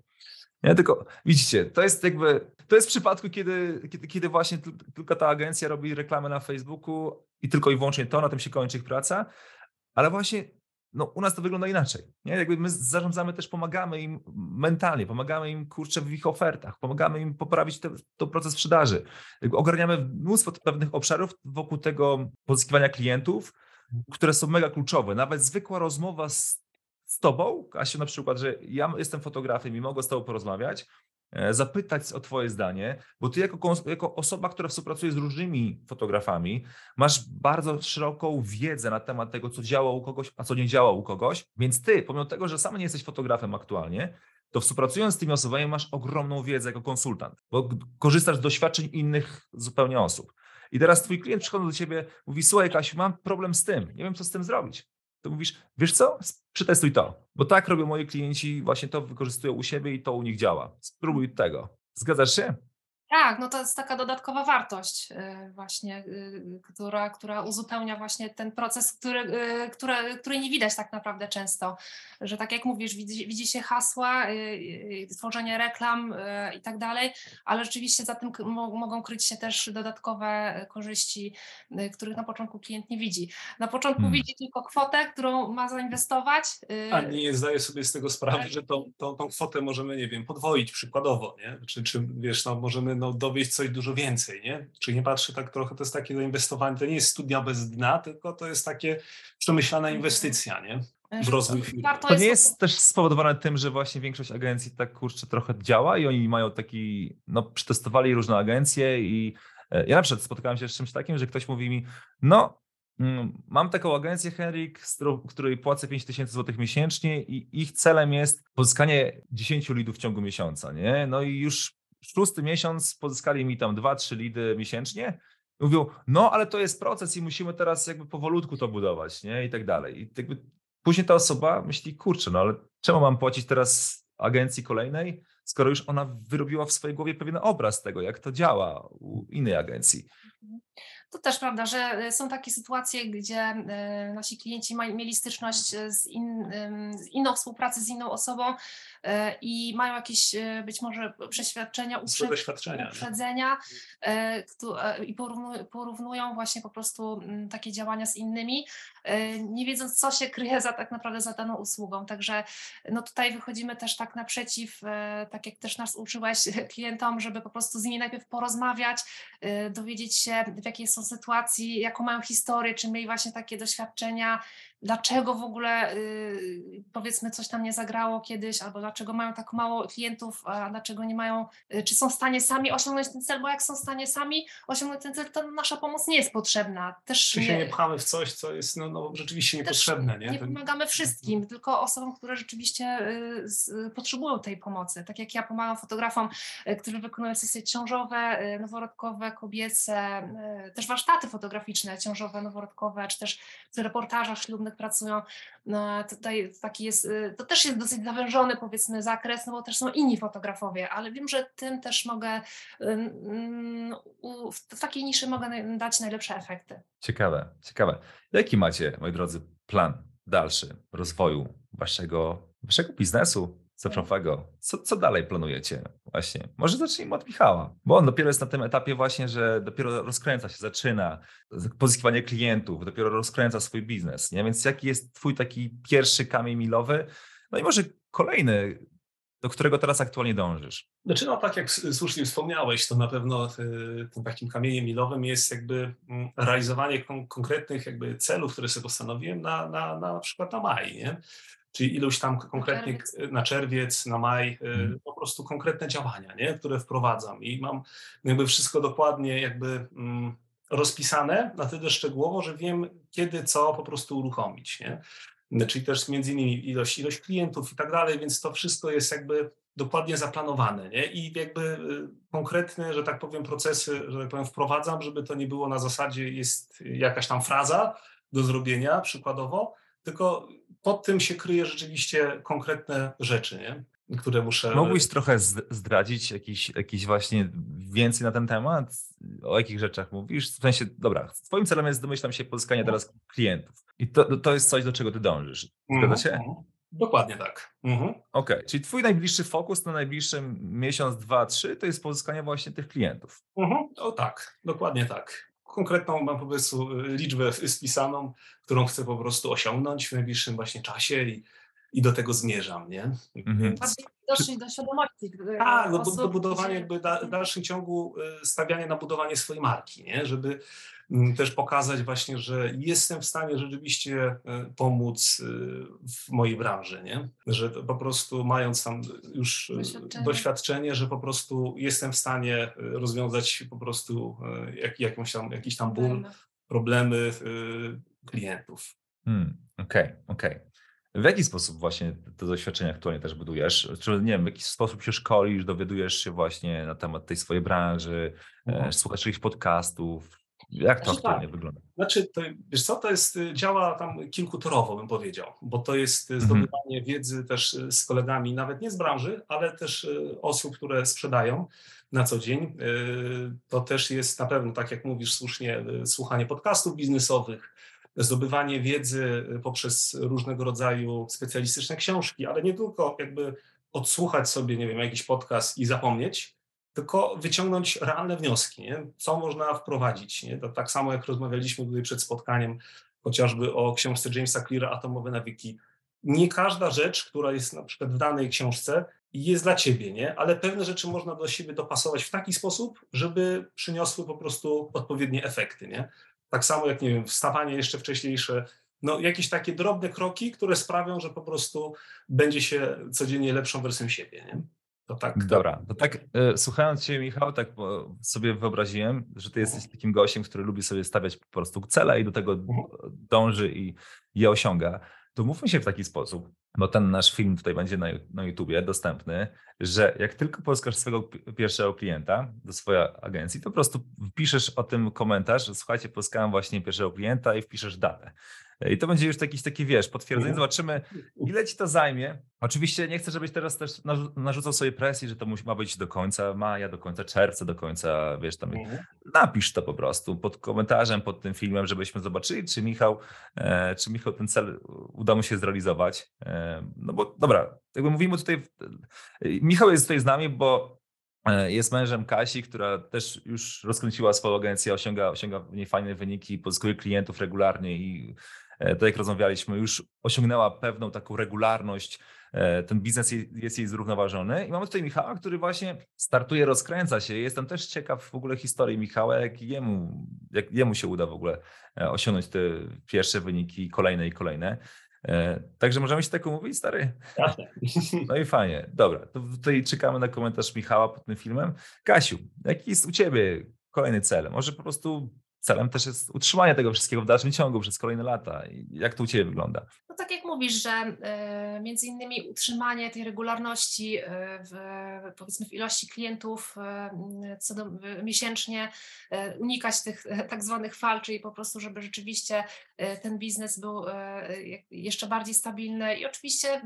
Nie, tylko widzicie, to jest jakby, to jest w przypadku, kiedy, kiedy, kiedy właśnie tylko ta agencja robi reklamę na Facebooku i tylko i wyłącznie to, na tym się kończy ich praca, ale właśnie no, u nas to wygląda inaczej. Nie? Jakby my zarządzamy też, pomagamy im mentalnie, pomagamy im kurczę w ich ofertach, pomagamy im poprawić ten proces sprzedaży. Jakby ogarniamy mnóstwo pewnych obszarów wokół tego pozyskiwania klientów, które są mega kluczowe. Nawet zwykła rozmowa z, z tobą, Kasiu, na przykład, że ja jestem fotografem i mogę z tobą porozmawiać, zapytać o Twoje zdanie, bo Ty jako, jako osoba, która współpracuje z różnymi fotografami, masz bardzo szeroką wiedzę na temat tego, co działa u kogoś, a co nie działa u kogoś, więc Ty, pomimo tego, że sam nie jesteś fotografem aktualnie, to współpracując z tymi osobami masz ogromną wiedzę jako konsultant, bo korzystasz z doświadczeń innych zupełnie osób. I teraz twój klient przychodzi do ciebie, mówi, słuchaj Kasiu, mam problem z tym, nie wiem co z tym zrobić to mówisz, wiesz co, przetestuj to, bo tak robią moi klienci, właśnie to wykorzystują u siebie i to u nich działa. Spróbuj tego. Zgadzasz się? Tak, no to jest taka dodatkowa wartość y, właśnie, y, która, która uzupełnia właśnie ten proces, który, y, który, który nie widać tak naprawdę często, że tak jak mówisz, widzi, widzi się hasła, tworzenie reklam i tak dalej, ale rzeczywiście za tym mogą kryć się też dodatkowe korzyści, których na początku klient nie widzi. Na początku hmm. widzi tylko kwotę, którą ma zainwestować. A nie zdaje sobie z tego sprawy, tak. że tą, tą, tą kwotę możemy, nie wiem, podwoić przykładowo, nie? Czy, czy wiesz, no możemy no, dowieść coś dużo więcej, nie? Czy nie patrzy tak trochę, to jest takie zainwestowanie, to nie jest studnia bez dna, tylko to jest takie przemyślana mhm. inwestycja, nie? w rozwój firmy. To nie jest też spowodowane tym, że właśnie większość agencji tak kurczę trochę działa i oni mają taki, no przetestowali różne agencje i ja na przykład spotkałem się z czymś takim, że ktoś mówi mi, no Mm, mam taką agencję, Henrik, z której płacę 5000 tysięcy złotych miesięcznie i ich celem jest pozyskanie 10 lidów w ciągu miesiąca, nie? No i już szósty miesiąc pozyskali mi tam 2-3 lidy miesięcznie. I mówią, no ale to jest proces i musimy teraz jakby powolutku to budować, nie? I tak dalej. I jakby później ta osoba myśli, kurczę, no ale czemu mam płacić teraz agencji kolejnej, skoro już ona wyrobiła w swojej głowie pewien obraz tego, jak to działa u innej agencji. Mhm. To też prawda, że e, są takie sytuacje, gdzie e, nasi klienci mieli styczność z, in, z inną współpracę z inną osobą e, i mają jakieś być może przeświadczenia, uprzedzenia i porównują właśnie po prostu takie działania z innymi, nie wiedząc co się kryje za tak naprawdę za daną usługą. Także no tutaj wychodzimy też tak naprzeciw, tak jak też nas uczyłeś <laughs> klientom, żeby po prostu z nimi najpierw porozmawiać, dowiedzieć się w jakiej są sytuacji, jaką mają historię, czy mieli właśnie takie doświadczenia, dlaczego w ogóle y, powiedzmy coś tam nie zagrało kiedyś, albo dlaczego mają tak mało klientów, a dlaczego nie mają, y, czy są w stanie sami osiągnąć ten cel, bo jak są w stanie sami osiągnąć ten cel, to nasza pomoc nie jest potrzebna. Też czy się nie, nie pchamy w coś, co jest no, no rzeczywiście niepotrzebne. Nie, nie pomagamy wszystkim, mhm. tylko osobom, które rzeczywiście y, z, potrzebują tej pomocy. Tak jak ja pomagam fotografom, którzy wykonują sesje ciążowe, noworodkowe, kobiece, też warsztaty fotograficzne ciążowe, noworodkowe, czy też w reportażach ślubnych pracują. No, tutaj taki jest, y, to też jest dosyć zawężony powiedzmy zakres, no bo też są inni fotografowie, ale wiem, że tym też mogę, w takiej niszy mogę dać najlepsze efekty. Ciekawe, ciekawe. Jaki macie, moi drodzy, plan dalszy rozwoju waszego, waszego biznesu, cyfrowego. Co, co dalej planujecie właśnie? Może zacznijmy od Michała, bo on dopiero jest na tym etapie właśnie, że dopiero rozkręca się, zaczyna pozyskiwanie klientów, dopiero rozkręca swój biznes, nie? Więc jaki jest twój taki pierwszy kamień milowy? No i może kolejny, do którego teraz aktualnie dążysz? Znaczy, no tak jak słusznie wspomniałeś, to na pewno y, tym takim kamieniem milowym jest jakby mm, realizowanie konkretnych jakby celów, które sobie postanowiłem na, na, na, na przykład na maj, nie? Czyli iluś tam konkretnych na czerwiec, na maj, y, mhm. po prostu konkretne działania, nie? które wprowadzam i mam jakby wszystko dokładnie jakby mm, rozpisane na tyle szczegółowo, że wiem kiedy co po prostu uruchomić, nie? Czyli też między innymi ilość, ilość klientów i tak dalej, więc to wszystko jest jakby dokładnie zaplanowane, nie? I jakby y, konkretne, że tak powiem, procesy, że tak powiem, wprowadzam, żeby to nie było na zasadzie jest jakaś tam fraza do zrobienia przykładowo, tylko pod tym się kryje rzeczywiście konkretne rzeczy, nie? które muszę. Mógłbyś trochę zdradzić jakiś, jakiś właśnie więcej na ten temat? O jakich rzeczach mówisz? W sensie, dobra, twoim celem jest, domyślam się, pozyskanie mhm. teraz klientów. I to, to jest coś, do czego ty dążysz. Zgadza mhm, się? Mhm. Dokładnie tak. Mhm. Okej, okay. czyli twój najbliższy fokus na najbliższy miesiąc, dwa, trzy to jest pozyskanie właśnie tych klientów. Mhm. O tak, dokładnie tak konkretną mam po prostu y, liczbę spisaną, którą chcę po prostu osiągnąć w najbliższym właśnie czasie i, i do tego zmierzam, nie? Mhm. Więc... Doszli do świadomości. Tak, do, do budowania jakby da, w dalszym ciągu y, stawianie na budowanie swojej marki, nie? Żeby Mm, też pokazać właśnie, że jestem w stanie rzeczywiście e, pomóc e, w mojej branży, nie? Że po prostu mając tam już e, doświadczenie. doświadczenie, że po prostu jestem w stanie rozwiązać po prostu jak, jakąś tam, jakiś tam ból, problemy klientów. Hmm, okej, okay, okej. Okay. W jaki sposób właśnie te doświadczenia aktualnie też budujesz? Czy nie wiem, w jaki sposób się szkolisz, dowiadujesz się właśnie na temat tej swojej branży, no. słuchasz jakichś podcastów, jak to znaczy, aktualnie tak. wygląda? Znaczy, to, wiesz co, to jest, y, działa tam kilkutorowo, bym powiedział, bo to jest y, mhm. zdobywanie wiedzy też y, z kolegami, nawet nie z branży, ale też osób, które sprzedają na co dzień. To też jest na pewno, tak jak mówisz słusznie, słuchanie podcastów biznesowych, zdobywanie wiedzy poprzez różnego rodzaju specjalistyczne książki, ale nie tylko jakby odsłuchać sobie, nie wiem, jakiś podcast i zapomnieć, tylko wyciągnąć realne wnioski, nie? co można wprowadzić. Nie? To tak samo jak rozmawialiśmy tutaj przed spotkaniem, chociażby o książce Jamesa Cleara Atomowe nawyki. Nie każda rzecz, która jest na przykład w danej książce, jest dla ciebie, nie? ale pewne rzeczy można do siebie dopasować w taki sposób, żeby przyniosły po prostu odpowiednie efekty. Nie? Tak samo jak, nie wiem, wstawanie jeszcze wcześniejsze, no, jakieś takie drobne kroki, które sprawią, że po prostu będzie się codziennie lepszą wersją siebie. Nie? To tak. Dobra, to tak e, słuchając Cię, Michał, tak sobie wyobraziłem, że Ty jesteś takim gościem, który lubi sobie stawiać po prostu cele i do tego mhm. dąży i je osiąga. To mówmy się w taki sposób, bo ten nasz film tutaj będzie na, na YouTubie dostępny, że jak tylko pozyskasz swojego pierwszego klienta do swojej agencji, to po prostu wpiszesz o tym komentarz, słuchajcie, pozyskałem właśnie pierwszego klienta i wpiszesz datę. I to będzie już jakiś taki, wiesz, potwierdzenie. Mhm. Zobaczymy, ile ci to zajmie. Oczywiście nie chcę, żebyś teraz też narzucał sobie presji, że to ma być do końca maja, do końca czerwca, do końca, wiesz, tam mhm. napisz to po prostu pod komentarzem, pod tym filmem, żebyśmy zobaczyli, czy Michał, e, czy Michał ten cel uda mu się zrealizować. E, no bo dobra, jakby mówimy tutaj, Michał jest tutaj z nami, bo e, jest mężem Kasi, która też już rozkręciła swoją agencję, osiąga, osiąga w niej fajne wyniki, pozyskuje klientów regularnie i E, tak jak rozmawialiśmy, już osiągnęła pewną taką regularność, e, ten biznes jest jej zrównoważony. I mamy tutaj Michała, który właśnie startuje, rozkręca się. Jestem też ciekaw w ogóle historii Michała, jak jemu, jak jemu się uda w ogóle e, osiągnąć te pierwsze wyniki, kolejne i kolejne. Także możemy się tak umówić, stary? No i fajnie. Dobra, to tutaj czekamy na komentarz Michała pod tym filmem. Kasiu, jaki jest u Ciebie kolejny cel? Może po prostu celem też jest utrzymanie tego wszystkiego w dalszym ciągu przez kolejne lata. Jak to u Ciebie wygląda? No tak jak mówisz, że y, między innymi utrzymanie tej regularności y, w, powiedzmy w ilości klientów y, co do, miesięcznie, unikać tych tak zwanych fal, czyli po prostu, żeby rzeczywiście ten biznes był jeszcze bardziej stabilny i oczywiście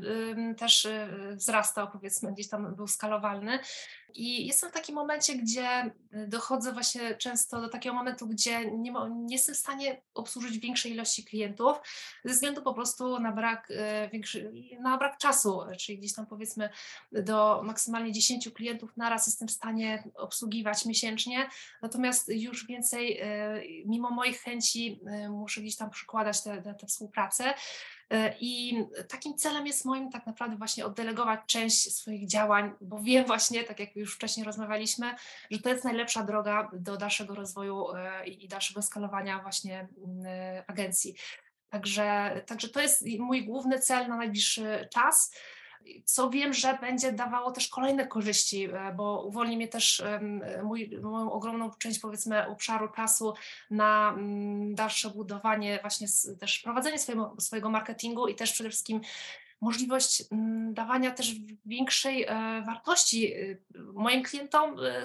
też wzrastał, powiedzmy, gdzieś tam był skalowalny. I jestem w takim momencie, gdzie dochodzę właśnie często do takiego momentu, gdzie nie, nie jestem w stanie obsłużyć większej ilości klientów ze względu po prostu na brak, e, większy, na brak czasu, czyli gdzieś tam powiedzmy do maksymalnie 10 klientów naraz jestem w stanie obsługiwać miesięcznie, natomiast już więcej, e, mimo moich chęci, muszę gdzieś tam przykładać tę współpracę. E, I takim celem jest moim tak naprawdę właśnie oddelegować część swoich działań, bo wiem właśnie, tak jak już wcześniej rozmawialiśmy, że to jest najlepsza droga do dalszego rozwoju e, i dalszego skalowania właśnie mm, e, agencji. Także, także to jest mój główny cel na najbliższy czas co wiem, że będzie dawało też kolejne korzyści, e, bo uwolni mnie też mój, moją ogromną część powiedzmy obszaru czasu na mm, dalsze budowanie, właśnie też prowadzenie swojego, swojego marketingu i też przede wszystkim możliwość mm, dawania też większej e, wartości e, moim klientom, e,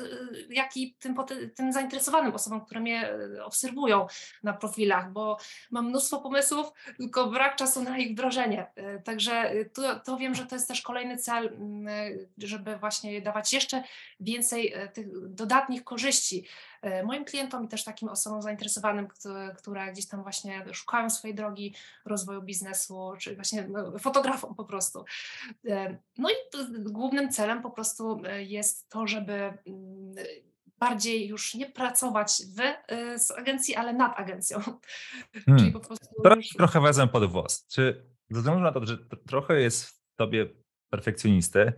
jak i tym, tym zainteresowanym osobom, które mnie obserwują na profilach, bo mam mnóstwo pomysłów, tylko brak czasu na ich wdrożenie. Także to, to wiem, że to jest też kolejny cel, mm, żeby właśnie dawać jeszcze więcej tych dodatnich korzyści moim klientom i też takim osobom zainteresowanym, które gdzieś tam właśnie szukają swojej drogi rozwoju biznesu, czy właśnie no, fotografom po prostu. E, no i głównym celem po prostu e, jest to, żeby mm, bardziej już nie pracować w z agencji, ale nad agencją. <laughs> Hmm. Czyli po prostu. Już... Trochę wezmę pod włos. Czy ze względu na to, że trochę jest w tobie perfekcjonisty,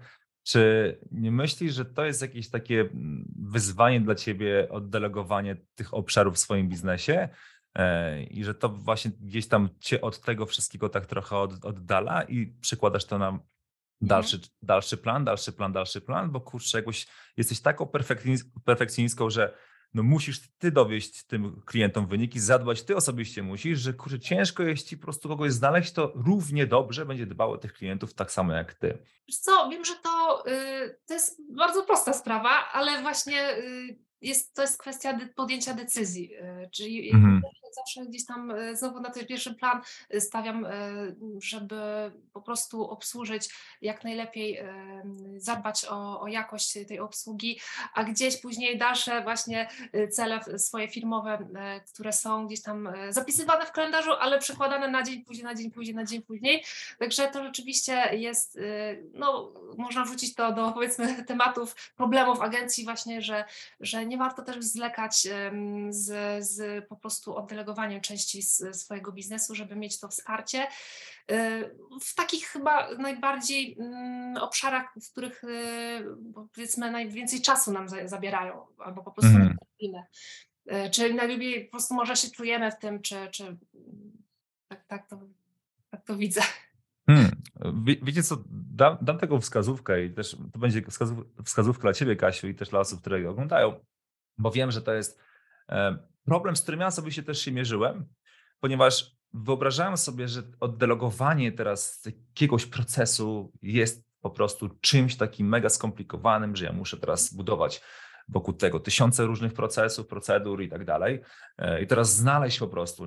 czy nie myślisz, że to jest jakieś takie mm, wyzwanie dla ciebie oddelegowanie tych obszarów w swoim biznesie? E, I że to właśnie gdzieś tam cię od tego wszystkiego tak trochę od, oddala i przekładasz to na dalszy, mhm. dalszy plan, dalszy plan, dalszy plan, bo kurczę, jakoś jesteś taką perfekcjonistką, że no musisz ty dowieść tym klientom wyniki, zadbać ty osobiście musisz, że kurczę, ciężko jest ci po prostu kogoś znaleźć, to równie dobrze będzie dbał o tych klientów tak samo jak ty. Wiesz co, wiem, że to, yy, to jest bardzo prosta sprawa, ale właśnie yy, jest, to jest kwestia podjęcia decyzji, yy, czyli mhm zawsze gdzieś tam e, znowu na ten pierwszy plan e, stawiam, e, żeby po prostu obsłużyć jak najlepiej, zadbać o, o jakość tej obsługi, a gdzieś później dalsze właśnie cele swoje firmowe, które są gdzieś tam zapisywane w kalendarzu, ale przekładane na dzień później, na dzień później, na dzień później. Także to rzeczywiście jest, no można wrzucić to do powiedzmy tematów, problemów agencji właśnie, że, że nie warto też zwlekać z, z po prostu oddelegowaniem delegowaniem części swojego biznesu, żeby mieć to wsparcie. Y, w takich chyba najbardziej mm, obszarach, w których y, powiedzmy najwięcej czasu nam zabierają, albo po prostu mm. Czy najlepiej po prostu może się czujemy w tym, czy, czy tak, tak, to, tak to widzę. Hmm. Wiecie co, dam, dam tego wskazówkę i też to będzie wskazów, wskazówka dla Ciebie, Kasiu, i też dla osób, które oglądają, bo wiem, że to jest e, problem, z którym ja sobie się też się mierzyłem, ponieważ wyobrażałem sobie, że oddelegowanie teraz jakiegoś procesu jest po prostu czymś takim mega skomplikowanym, że ja muszę teraz budować wokół tego tysiące różnych procesów, procedur i tak dalej. E, I teraz znaleźć po prostu,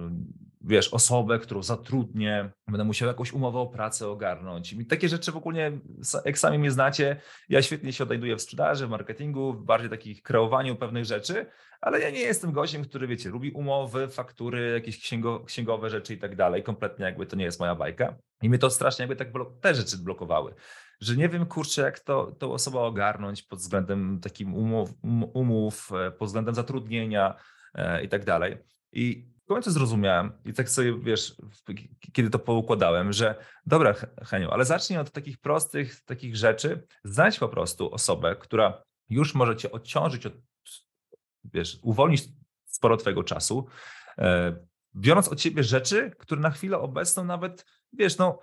wiesz, osobę, którą zatrudnię, będę musiał jakąś umowę o pracę ogarnąć. I takie rzeczy w ogóle, jak sami mnie znacie, ja świetnie się odnajduję w sprzedaży, w marketingu, w bardziej takich kreowaniu pewnych rzeczy, ale ja nie jestem gościem, który, wiecie, lubi umowy, faktury, jakieś księgo, księgowe rzeczy i tak dalej. Kompletnie jakby to nie jest moja bajka. I mnie to strasznie jakby tak te rzeczy blokowały że nie wiem, kurczę, jak to, tą osobę ogarnąć pod względem takim umów, um, umów e, pod względem zatrudnienia e, i tak dalej. I w końcu zrozumiałem i tak sobie, wiesz, kiedy to poukładałem, że dobra, Heniu, ale zacznij od takich prostych, takich rzeczy, znajdź po prostu osobę, która już może cię odciążyć od, wiesz, uwolnić sporo twojego czasu, e, biorąc od ciebie rzeczy, które na chwilę obecną nawet, wiesz, no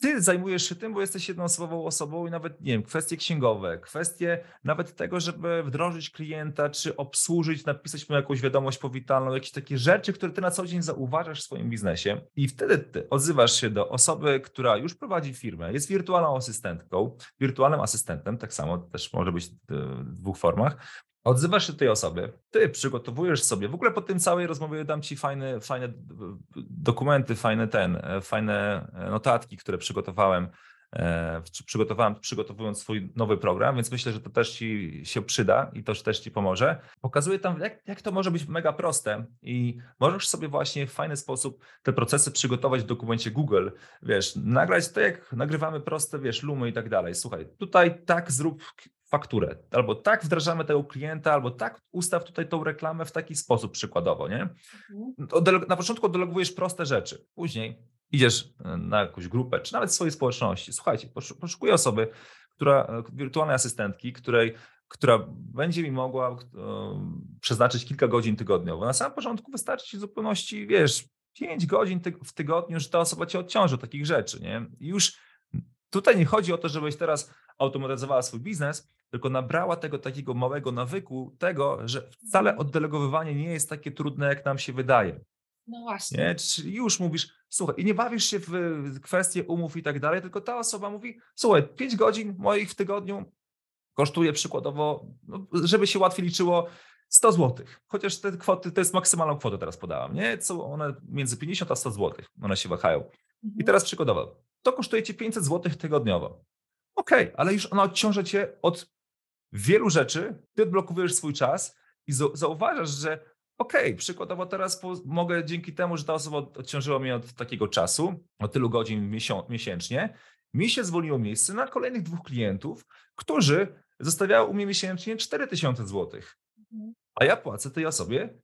ty zajmujesz się tym, bo jesteś jednoosobową osobą i nawet, nie wiem, kwestie księgowe, kwestie nawet tego, żeby wdrożyć klienta, czy obsłużyć, napisać mu jakąś wiadomość powitalną, jakieś takie rzeczy, które ty na co dzień zauważasz w swoim biznesie. I wtedy ty odzywasz się do osoby, która już prowadzi firmę, jest wirtualną asystentką, wirtualnym asystentem, tak samo też może być w dwóch formach, Odzywasz się do tej osoby, ty przygotowujesz sobie, w ogóle po tym całej rozmowie dam ci fajne, fajne dokumenty, fajne ten, fajne notatki, które przygotowałem, e, przygotowałem przygotowując swój nowy program, więc myślę, że to też ci się przyda i to też ci pomoże. Pokazuję tam, jak, jak to może być mega proste i możesz sobie właśnie w fajny sposób te procesy przygotować w dokumencie Google, wiesz, nagrać to jak nagrywamy proste, wiesz, lumy i tak dalej. Słuchaj, tutaj tak zrób fakturę. Albo tak wdrażamy tego klienta, albo tak ustaw tutaj tą reklamę w taki sposób przykładowo, nie? Mhm. Na początku oddelogujesz proste rzeczy, później idziesz e, na jakąś grupę, czy nawet w swojej społeczności. Słuchajcie, poszukuję osoby, która, e, wirtualnej asystentki, której która będzie mi mogła e, przeznaczyć kilka godzin tygodniowo. Na samym początku wystarczy ci w zupełności, wiesz, 5 godzin w tygodniu, że ta osoba cię odciąży od takich rzeczy, nie? I już tutaj nie chodzi o to, żebyś teraz automatyzowała swój biznes, tylko nabrała tego takiego małego nawyku, tego, że wcale mhm. oddelegowywanie nie jest takie trudne, jak nam się wydaje. No właśnie. Nie? Czyli już mówisz, słuchaj, i nie bawisz się w kwestie umów i tak dalej, tylko ta osoba mówi, słuchaj, 5 godzin moich w tygodniu kosztuje przykładowo, no, żeby się łatwiej liczyło, 100 zł. Chociaż te kwoty, to jest maksymalną kwotę teraz podałam, nie? Co one między 50 a 100 zł, one się wahają. Mhm. I teraz przykładowo, to kosztuje ci 500 zł tygodniowo. Okej, okay, ale już ona odciąża cię od wielu rzeczy, ty odblokowujesz swój czas i zauważasz, że okej, okay, przykładowo teraz mogę dzięki temu, że ta osoba odciążyła mnie od takiego czasu, od tylu godzin miesięcznie, mi się zwolniło miejsce na kolejnych dwóch klientów, którzy zostawiają u mnie miesięcznie 4000 zł. Mhm. A ja płacę tej osobie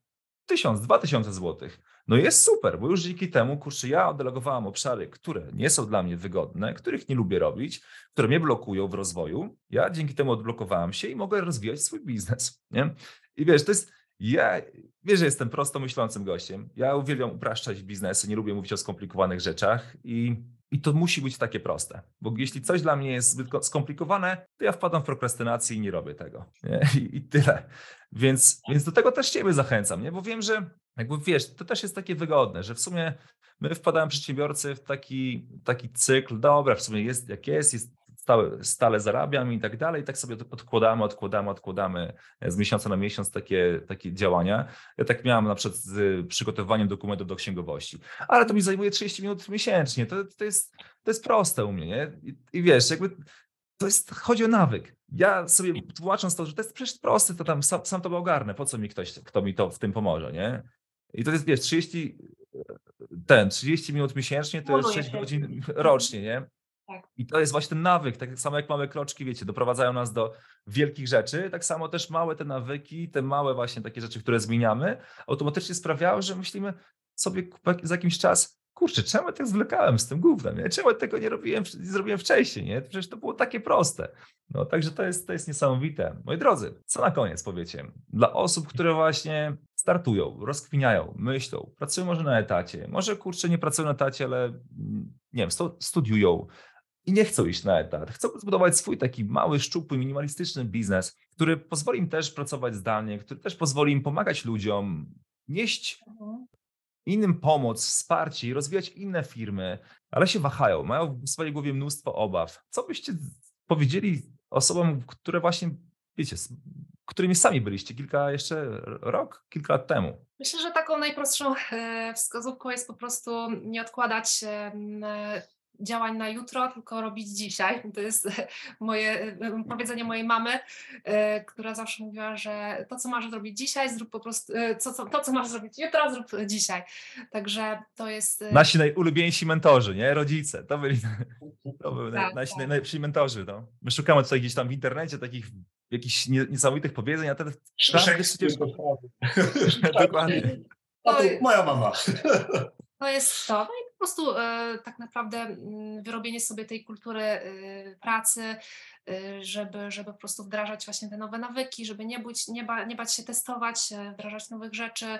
1000, 2000 zł. No jest super, bo już dzięki temu, kurczę, ja oddelegowałam obszary, które nie są dla mnie wygodne, których nie lubię robić, które mnie blokują w rozwoju. Ja dzięki temu odblokowałam się i mogę rozwijać swój biznes. Nie? I wiesz, to jest, ja wiesz, że jestem prosto myślącym gościem. Ja uwielbiam upraszczać biznesy, nie lubię mówić o skomplikowanych rzeczach i, i to musi być takie proste. Bo jeśli coś dla mnie jest zbyt skomplikowane, to ja wpadam w prokrastynację i nie robię tego. Nie? <laughs> I, I, tyle. Więc, więc do tego też Ciebie zachęcam, nie? bo wiem, że jakby wiesz, to też jest takie wygodne, że w sumie my wpadają przedsiębiorcy w taki, taki cykl, dobra, w sumie jest jak jest, jest stale, stale zarabiam i tak dalej, i tak sobie odkładamy, odkładamy, odkładamy z miesiąca na miesiąc takie, takie działania. Ja tak miałem na przykład z przygotowaniem dokumentu do księgowości, ale to mi zajmuje 30 minut miesięcznie, to, to, jest, to jest proste u mnie, nie? I, i wiesz, jakby to jest, chodzi o nawyk. Ja sobie tłumacząc to, że to jest przecież proste, to tam sam, sam to ogarnę, po co mi ktoś, kto mi to w tym pomoże, nie? I to jest, wiesz, 30, ten, 30 minut miesięcznie to jest 6 godzin rocznie, nie? Tak. I to jest właśnie ten nawyk, tak samo jak małe kroczki, wiecie, doprowadzają nas do wielkich rzeczy, tak samo też małe te nawyki, te małe właśnie takie rzeczy, które zmieniamy, automatycznie sprawiały, że myślimy sobie za jakiś czas, kurczę, czemu ja tak zwlekałem z tym głównym, nie? czemu ja tego nie robiłem, nie zrobiłem wcześniej, nie? Przecież to było takie proste. No także to jest, to jest niesamowite. Moi drodzy, co na koniec powiecie? Dla osób, które właśnie startują, rozkwiniają, myślą, pracują może na etacie, może kurczę nie pracują na etacie, ale mm, nie wiem, studiują i nie chcą iść na etat. Chcą zbudować swój taki mały, szczupły, minimalistyczny biznes, który pozwoli im też pracować zdalnie, który też pozwoli im pomagać ludziom, nieść mhm. innym pomoc, wsparcie rozwijać inne firmy, ale się wahają, mają w swojej głowie mnóstwo obaw. Co byście powiedzieli osobom, które właśnie, wiecie, którymi sami byliście kilka jeszcze rok, kilka lat temu? Myślę, że taką najprostszą e, wskazówką jest po prostu nie odkładać działań na jutro, tylko robić dzisiaj. To jest <laughs> moje powiedzenie mojej mamy, e, która zawsze mówiła, że to, co masz zrobić dzisiaj, zrób po prostu, e, to, co, to, co masz zrobić jutro, zrób dzisiaj. Także to jest... Nasi najulubieńsi mentorzy, nie? Rodzice. To byli, to byli tak, nasi tak. najlepsi mentorzy. No. My szukamy tutaj gdzieś tam w internecie takich jakichś niesamowitych powiedzeń, a teraz każdy przecież... Dokładnie. To moja mama. To jest to. No i po prostu e, tak naprawdę mm, wyrobienie sobie tej kultury e, pracy, e, żeby, żeby po prostu wdrażać właśnie te nowe nawyki, żeby nie, być, nie, ba, nie bać się testować, wdrażać nowych rzeczy.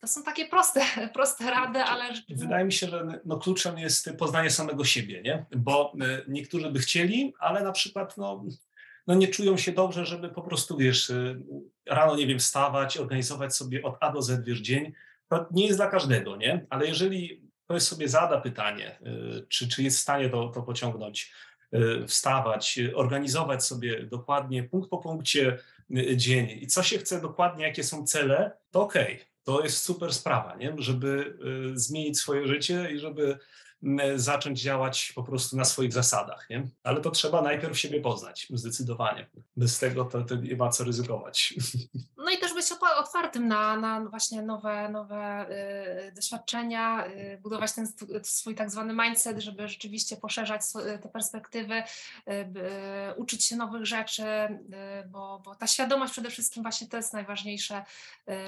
To są takie proste, <laughs> proste rady, ale. Wydaje mi się, że no, kluczem jest poznanie samego siebie, nie? Bo niektórzy by chcieli, ale na przykład no, no nie czują się dobrze, żeby po prostu, wiesz, y, rano, nie wiem, wstawać, organizować sobie od A do Z, wiesz, dzień. To nie jest dla każdego, nie? Ale jeżeli ktoś sobie zada pytanie, y, czy, czy jest w stanie to, to pociągnąć, y, wstawać, organizować sobie dokładnie punkt po punkcie dzień i co się chce dokładnie, jakie są cele, to okej, okay. to jest super sprawa, nie? żeby zmienić swoje życie i żeby zacząć działać po prostu na swoich zasadach, nie? Ale to trzeba najpierw siebie poznać, zdecydowanie. Bez tego to, to nie ma co ryzykować. <laughs> No i też być otwartym na, na właśnie nowe, nowe y, doświadczenia, y, budować ten swój tak zwany mindset, żeby rzeczywiście poszerzać te perspektywy, y, uczyć się nowych rzeczy, bo, bo ta świadomość przede wszystkim właśnie to jest najważniejsze,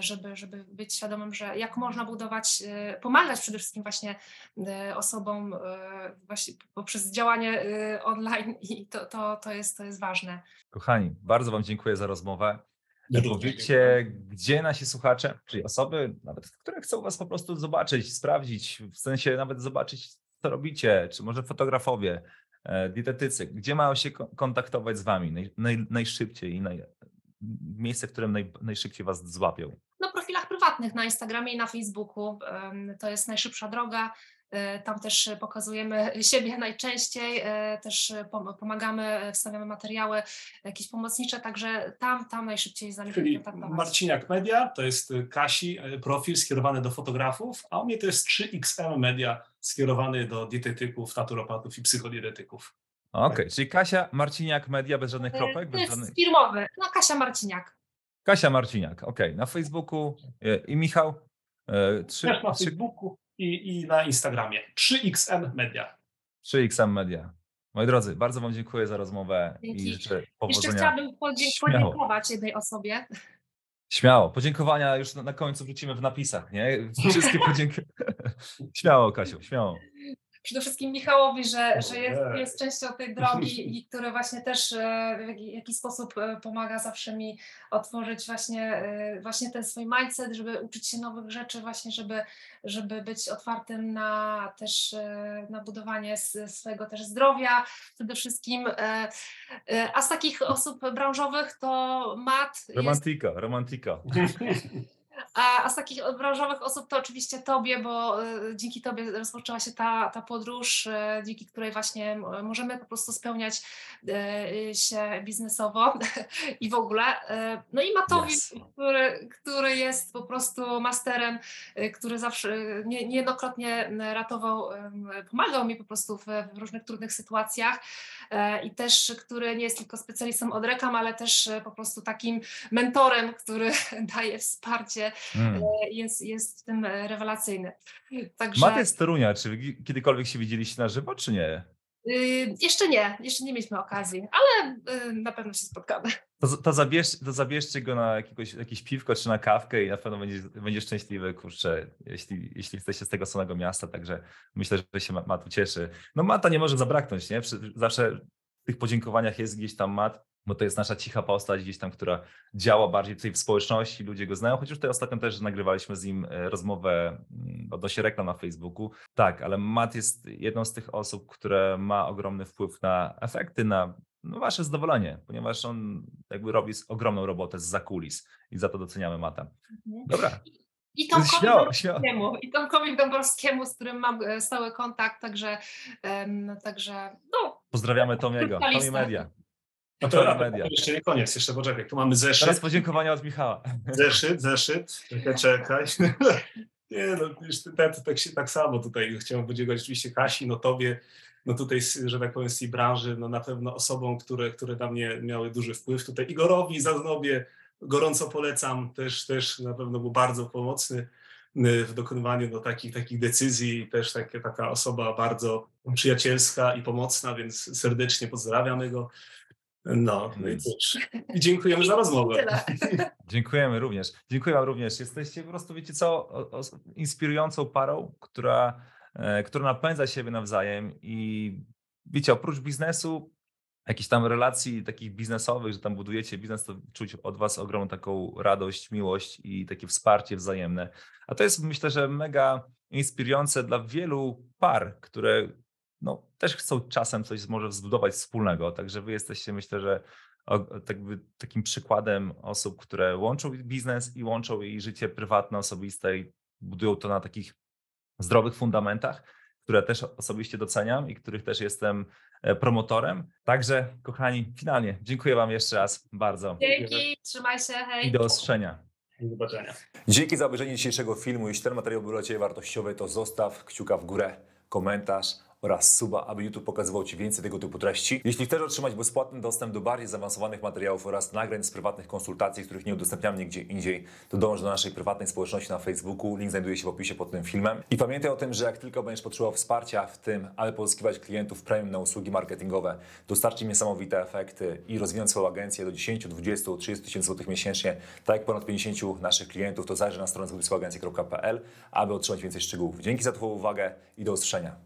żeby, żeby być świadomym, że jak można budować, pomagać przede wszystkim właśnie osobom, osobą e, właśnie poprzez działanie e, online i to, to, to, jest, to jest ważne. Kochani, bardzo Wam dziękuję za rozmowę. Powiedzcie, gdzie nasi słuchacze, czyli osoby, nawet które chcą Was po prostu zobaczyć, sprawdzić, w sensie nawet zobaczyć, co robicie, czy może fotografowie, e, dietetycy, gdzie mają się kontaktować z Wami naj, naj, najszybciej i naj, miejsce, w którym naj, najszybciej Was złapią? Na profilach prywatnych na Instagramie i na Facebooku. To jest najszybsza droga. E, tam też pokazujemy siebie najczęściej, e, też pomagamy, wstawiamy materiały jakieś pomocnicze, także tam, tam najszybciej z nami Czyli. Marciniak Media to jest Kasi e, profil skierowany do fotografów, a u mnie to jest 3XM Media skierowany do dietetyków, naturopatów i psychodietetyków. Okej, okay, czyli Kasia Marciniak Media bez żadnych kropek? Bez żadnych... firmowy, no Kasia Marciniak. Kasia Marciniak, okej, okay. na Facebooku i Michał? Trzy, Też na Facebooku i, i na Instagramie. 3XM Media. 3XM Media. Moi drodzy, bardzo Wam dziękuję za rozmowę Dzięki. i życzę powodzenia. Jeszcze chciałabym podziękować jednej osobie. Śmiało. Podziękowania już na, na końcu wrócimy w napisach, nie? Wszystkie <laughs> podziękowania. <laughs> śmiało, Kasiu, śmiało przede wszystkim Michałowi, że, że jest, jest częścią tej drogi i który właśnie też e, w jakiś sposób e, pomaga zawsze mi otworzyć właśnie, e, właśnie ten swój mindset, żeby uczyć się nowych rzeczy, właśnie żeby, żeby być otwartym na też na budowanie swojego też zdrowia przede wszystkim. A z takich osób branżowych to Matt. Romantika, jest... romantika. <laughs> A, a z takich branżowych osób to oczywiście Tobie, bo y, dzięki Tobie rozpoczęła się ta, ta podróż, y, dzięki której właśnie możemy po prostu spełniać y, się biznesowo <laughs> i w ogóle. No i Matowi, yes. który, który jest po prostu masterem, który zawsze nie, niejednokrotnie ratował, pomagał mi po prostu w, w różnych trudnych sytuacjach i też, który nie jest tylko specjalistą od reklam, ale też po prostu takim mentorem, który <laughs> daje wsparcie mm. jest, jest w tym e, rewelacyjny. Także... Maty z Torunia, czy kiedykolwiek się widzieliście na żywo, czy nie? Yy, jeszcze nie, jeszcze nie mieliśmy okazji, ale yy, na pewno się spotkamy. To, to, zabierz, to zabierzcie go na jakiegoś, jakieś piwko czy na kawkę i na pewno będzie, będzie szczęśliwy, kurczę, jeśli, jeśli jesteście z tego samego miasta, także myślę, że się Mat ucieszy. No Mata nie może zabraknąć, nie? Zawsze w tych podziękowaniach jest gdzieś tam Mat, bo to jest nasza cicha postać gdzieś tam, która działa bardziej tutaj w społeczności, ludzie go znają, chociaż tutaj ostatnio też nagrywaliśmy z nim e, rozmowę mm, odnośnie reklam na Facebooku. Tak, ale Matt jest jedną z tych osób, które ma ogromny wpływ na efekty, na no, wasze zadowolenie, ponieważ on jakby robi ogromną robotę z zakulis i za to doceniamy Mata. Mhm. Dobra. I Tomkowi śmiało, Dąbrowskiemu, i Tomkowi Dąbrowskiemu, z którym mam e, stały kontakt, także, um, także no. Pozdrawiamy Tomiego, Tomi Media. No to, to media. jeszcze nie koniec, jeszcze poczekaj, tu mamy zeszyt. Teraz podziękowania od Michała. Zeszyt, zeszyt, czekaj, czekaj. <laughs> Nie no, tak, tak, tak samo tutaj chciałem podziękować oczywiście Kasi, no tobie, no tutaj, że tak powiem, z tej branży, no na pewno osobom, które, które na mnie miały duży wpływ. Tutaj Igorowi Zaznobie gorąco polecam, też, też na pewno był bardzo pomocny y, w dokonywaniu no, takich, takich decyzji, też takie, taka osoba bardzo przyjacielska i pomocna, więc serdecznie pozdrawiamy go. No, no i cóż. I dziękujemy za rozmowę. <laughs> Dziękujemy również. Dziękuję Wam również. Jesteście po prostu, wiecie co, o, o, inspirującą parą, która, e, która napędza siebie nawzajem i wiecie, oprócz biznesu, jakichś tam relacji takich biznesowych, że tam budujecie biznes, to czuć od Was ogromną taką radość, miłość i takie wsparcie wzajemne. A to jest myślę, że mega inspirujące dla wielu par, które no, też chcą czasem coś może zbudować wspólnego. Także wy jesteście, myślę, że tak takim przykładem osób, które łączą biznes i łączą jej życie prywatne, osobiste i budują to na takich zdrowych fundamentach, które też osobiście doceniam i których też jestem e, promotorem. Także, kochani, finalnie dziękuję Wam jeszcze raz bardzo. Dzięki, trzymaj się, hej. I do usłyszenia. Do zobaczenia. Dzięki za obejrzenie dzisiejszego filmu. Jeśli ten materiał był dla Ciebie wartościowy, to zostaw kciuka w górę, komentarz oraz suba, aby YouTube pokazywał Ci więcej tego typu treści. Jeśli chcesz otrzymać bezpłatny dostęp do bardziej zaawansowanych materiałów oraz nagrań z prywatnych konsultacji, których nie udostępniam nigdzie indziej, to dąż do naszej prywatnej społeczności na Facebooku. Link znajduje się w opisie pod tym filmem. I pamiętaj o tym, że jak tylko będziesz potrzebował wsparcia w tym, aby pozyskiwać klientów premium na usługi marketingowe, dostarczyć niesamowite efekty i rozwijać swoją agencję do 10, 20, 30 tysięcy złotych miesięcznie, tak jak ponad 50 naszych klientów, to zajrzyj na stronę zgłosławagencji.pl, aby otrzymać więcej szczegółów. Dzięki za Twoją uwagę i do usłyszenia.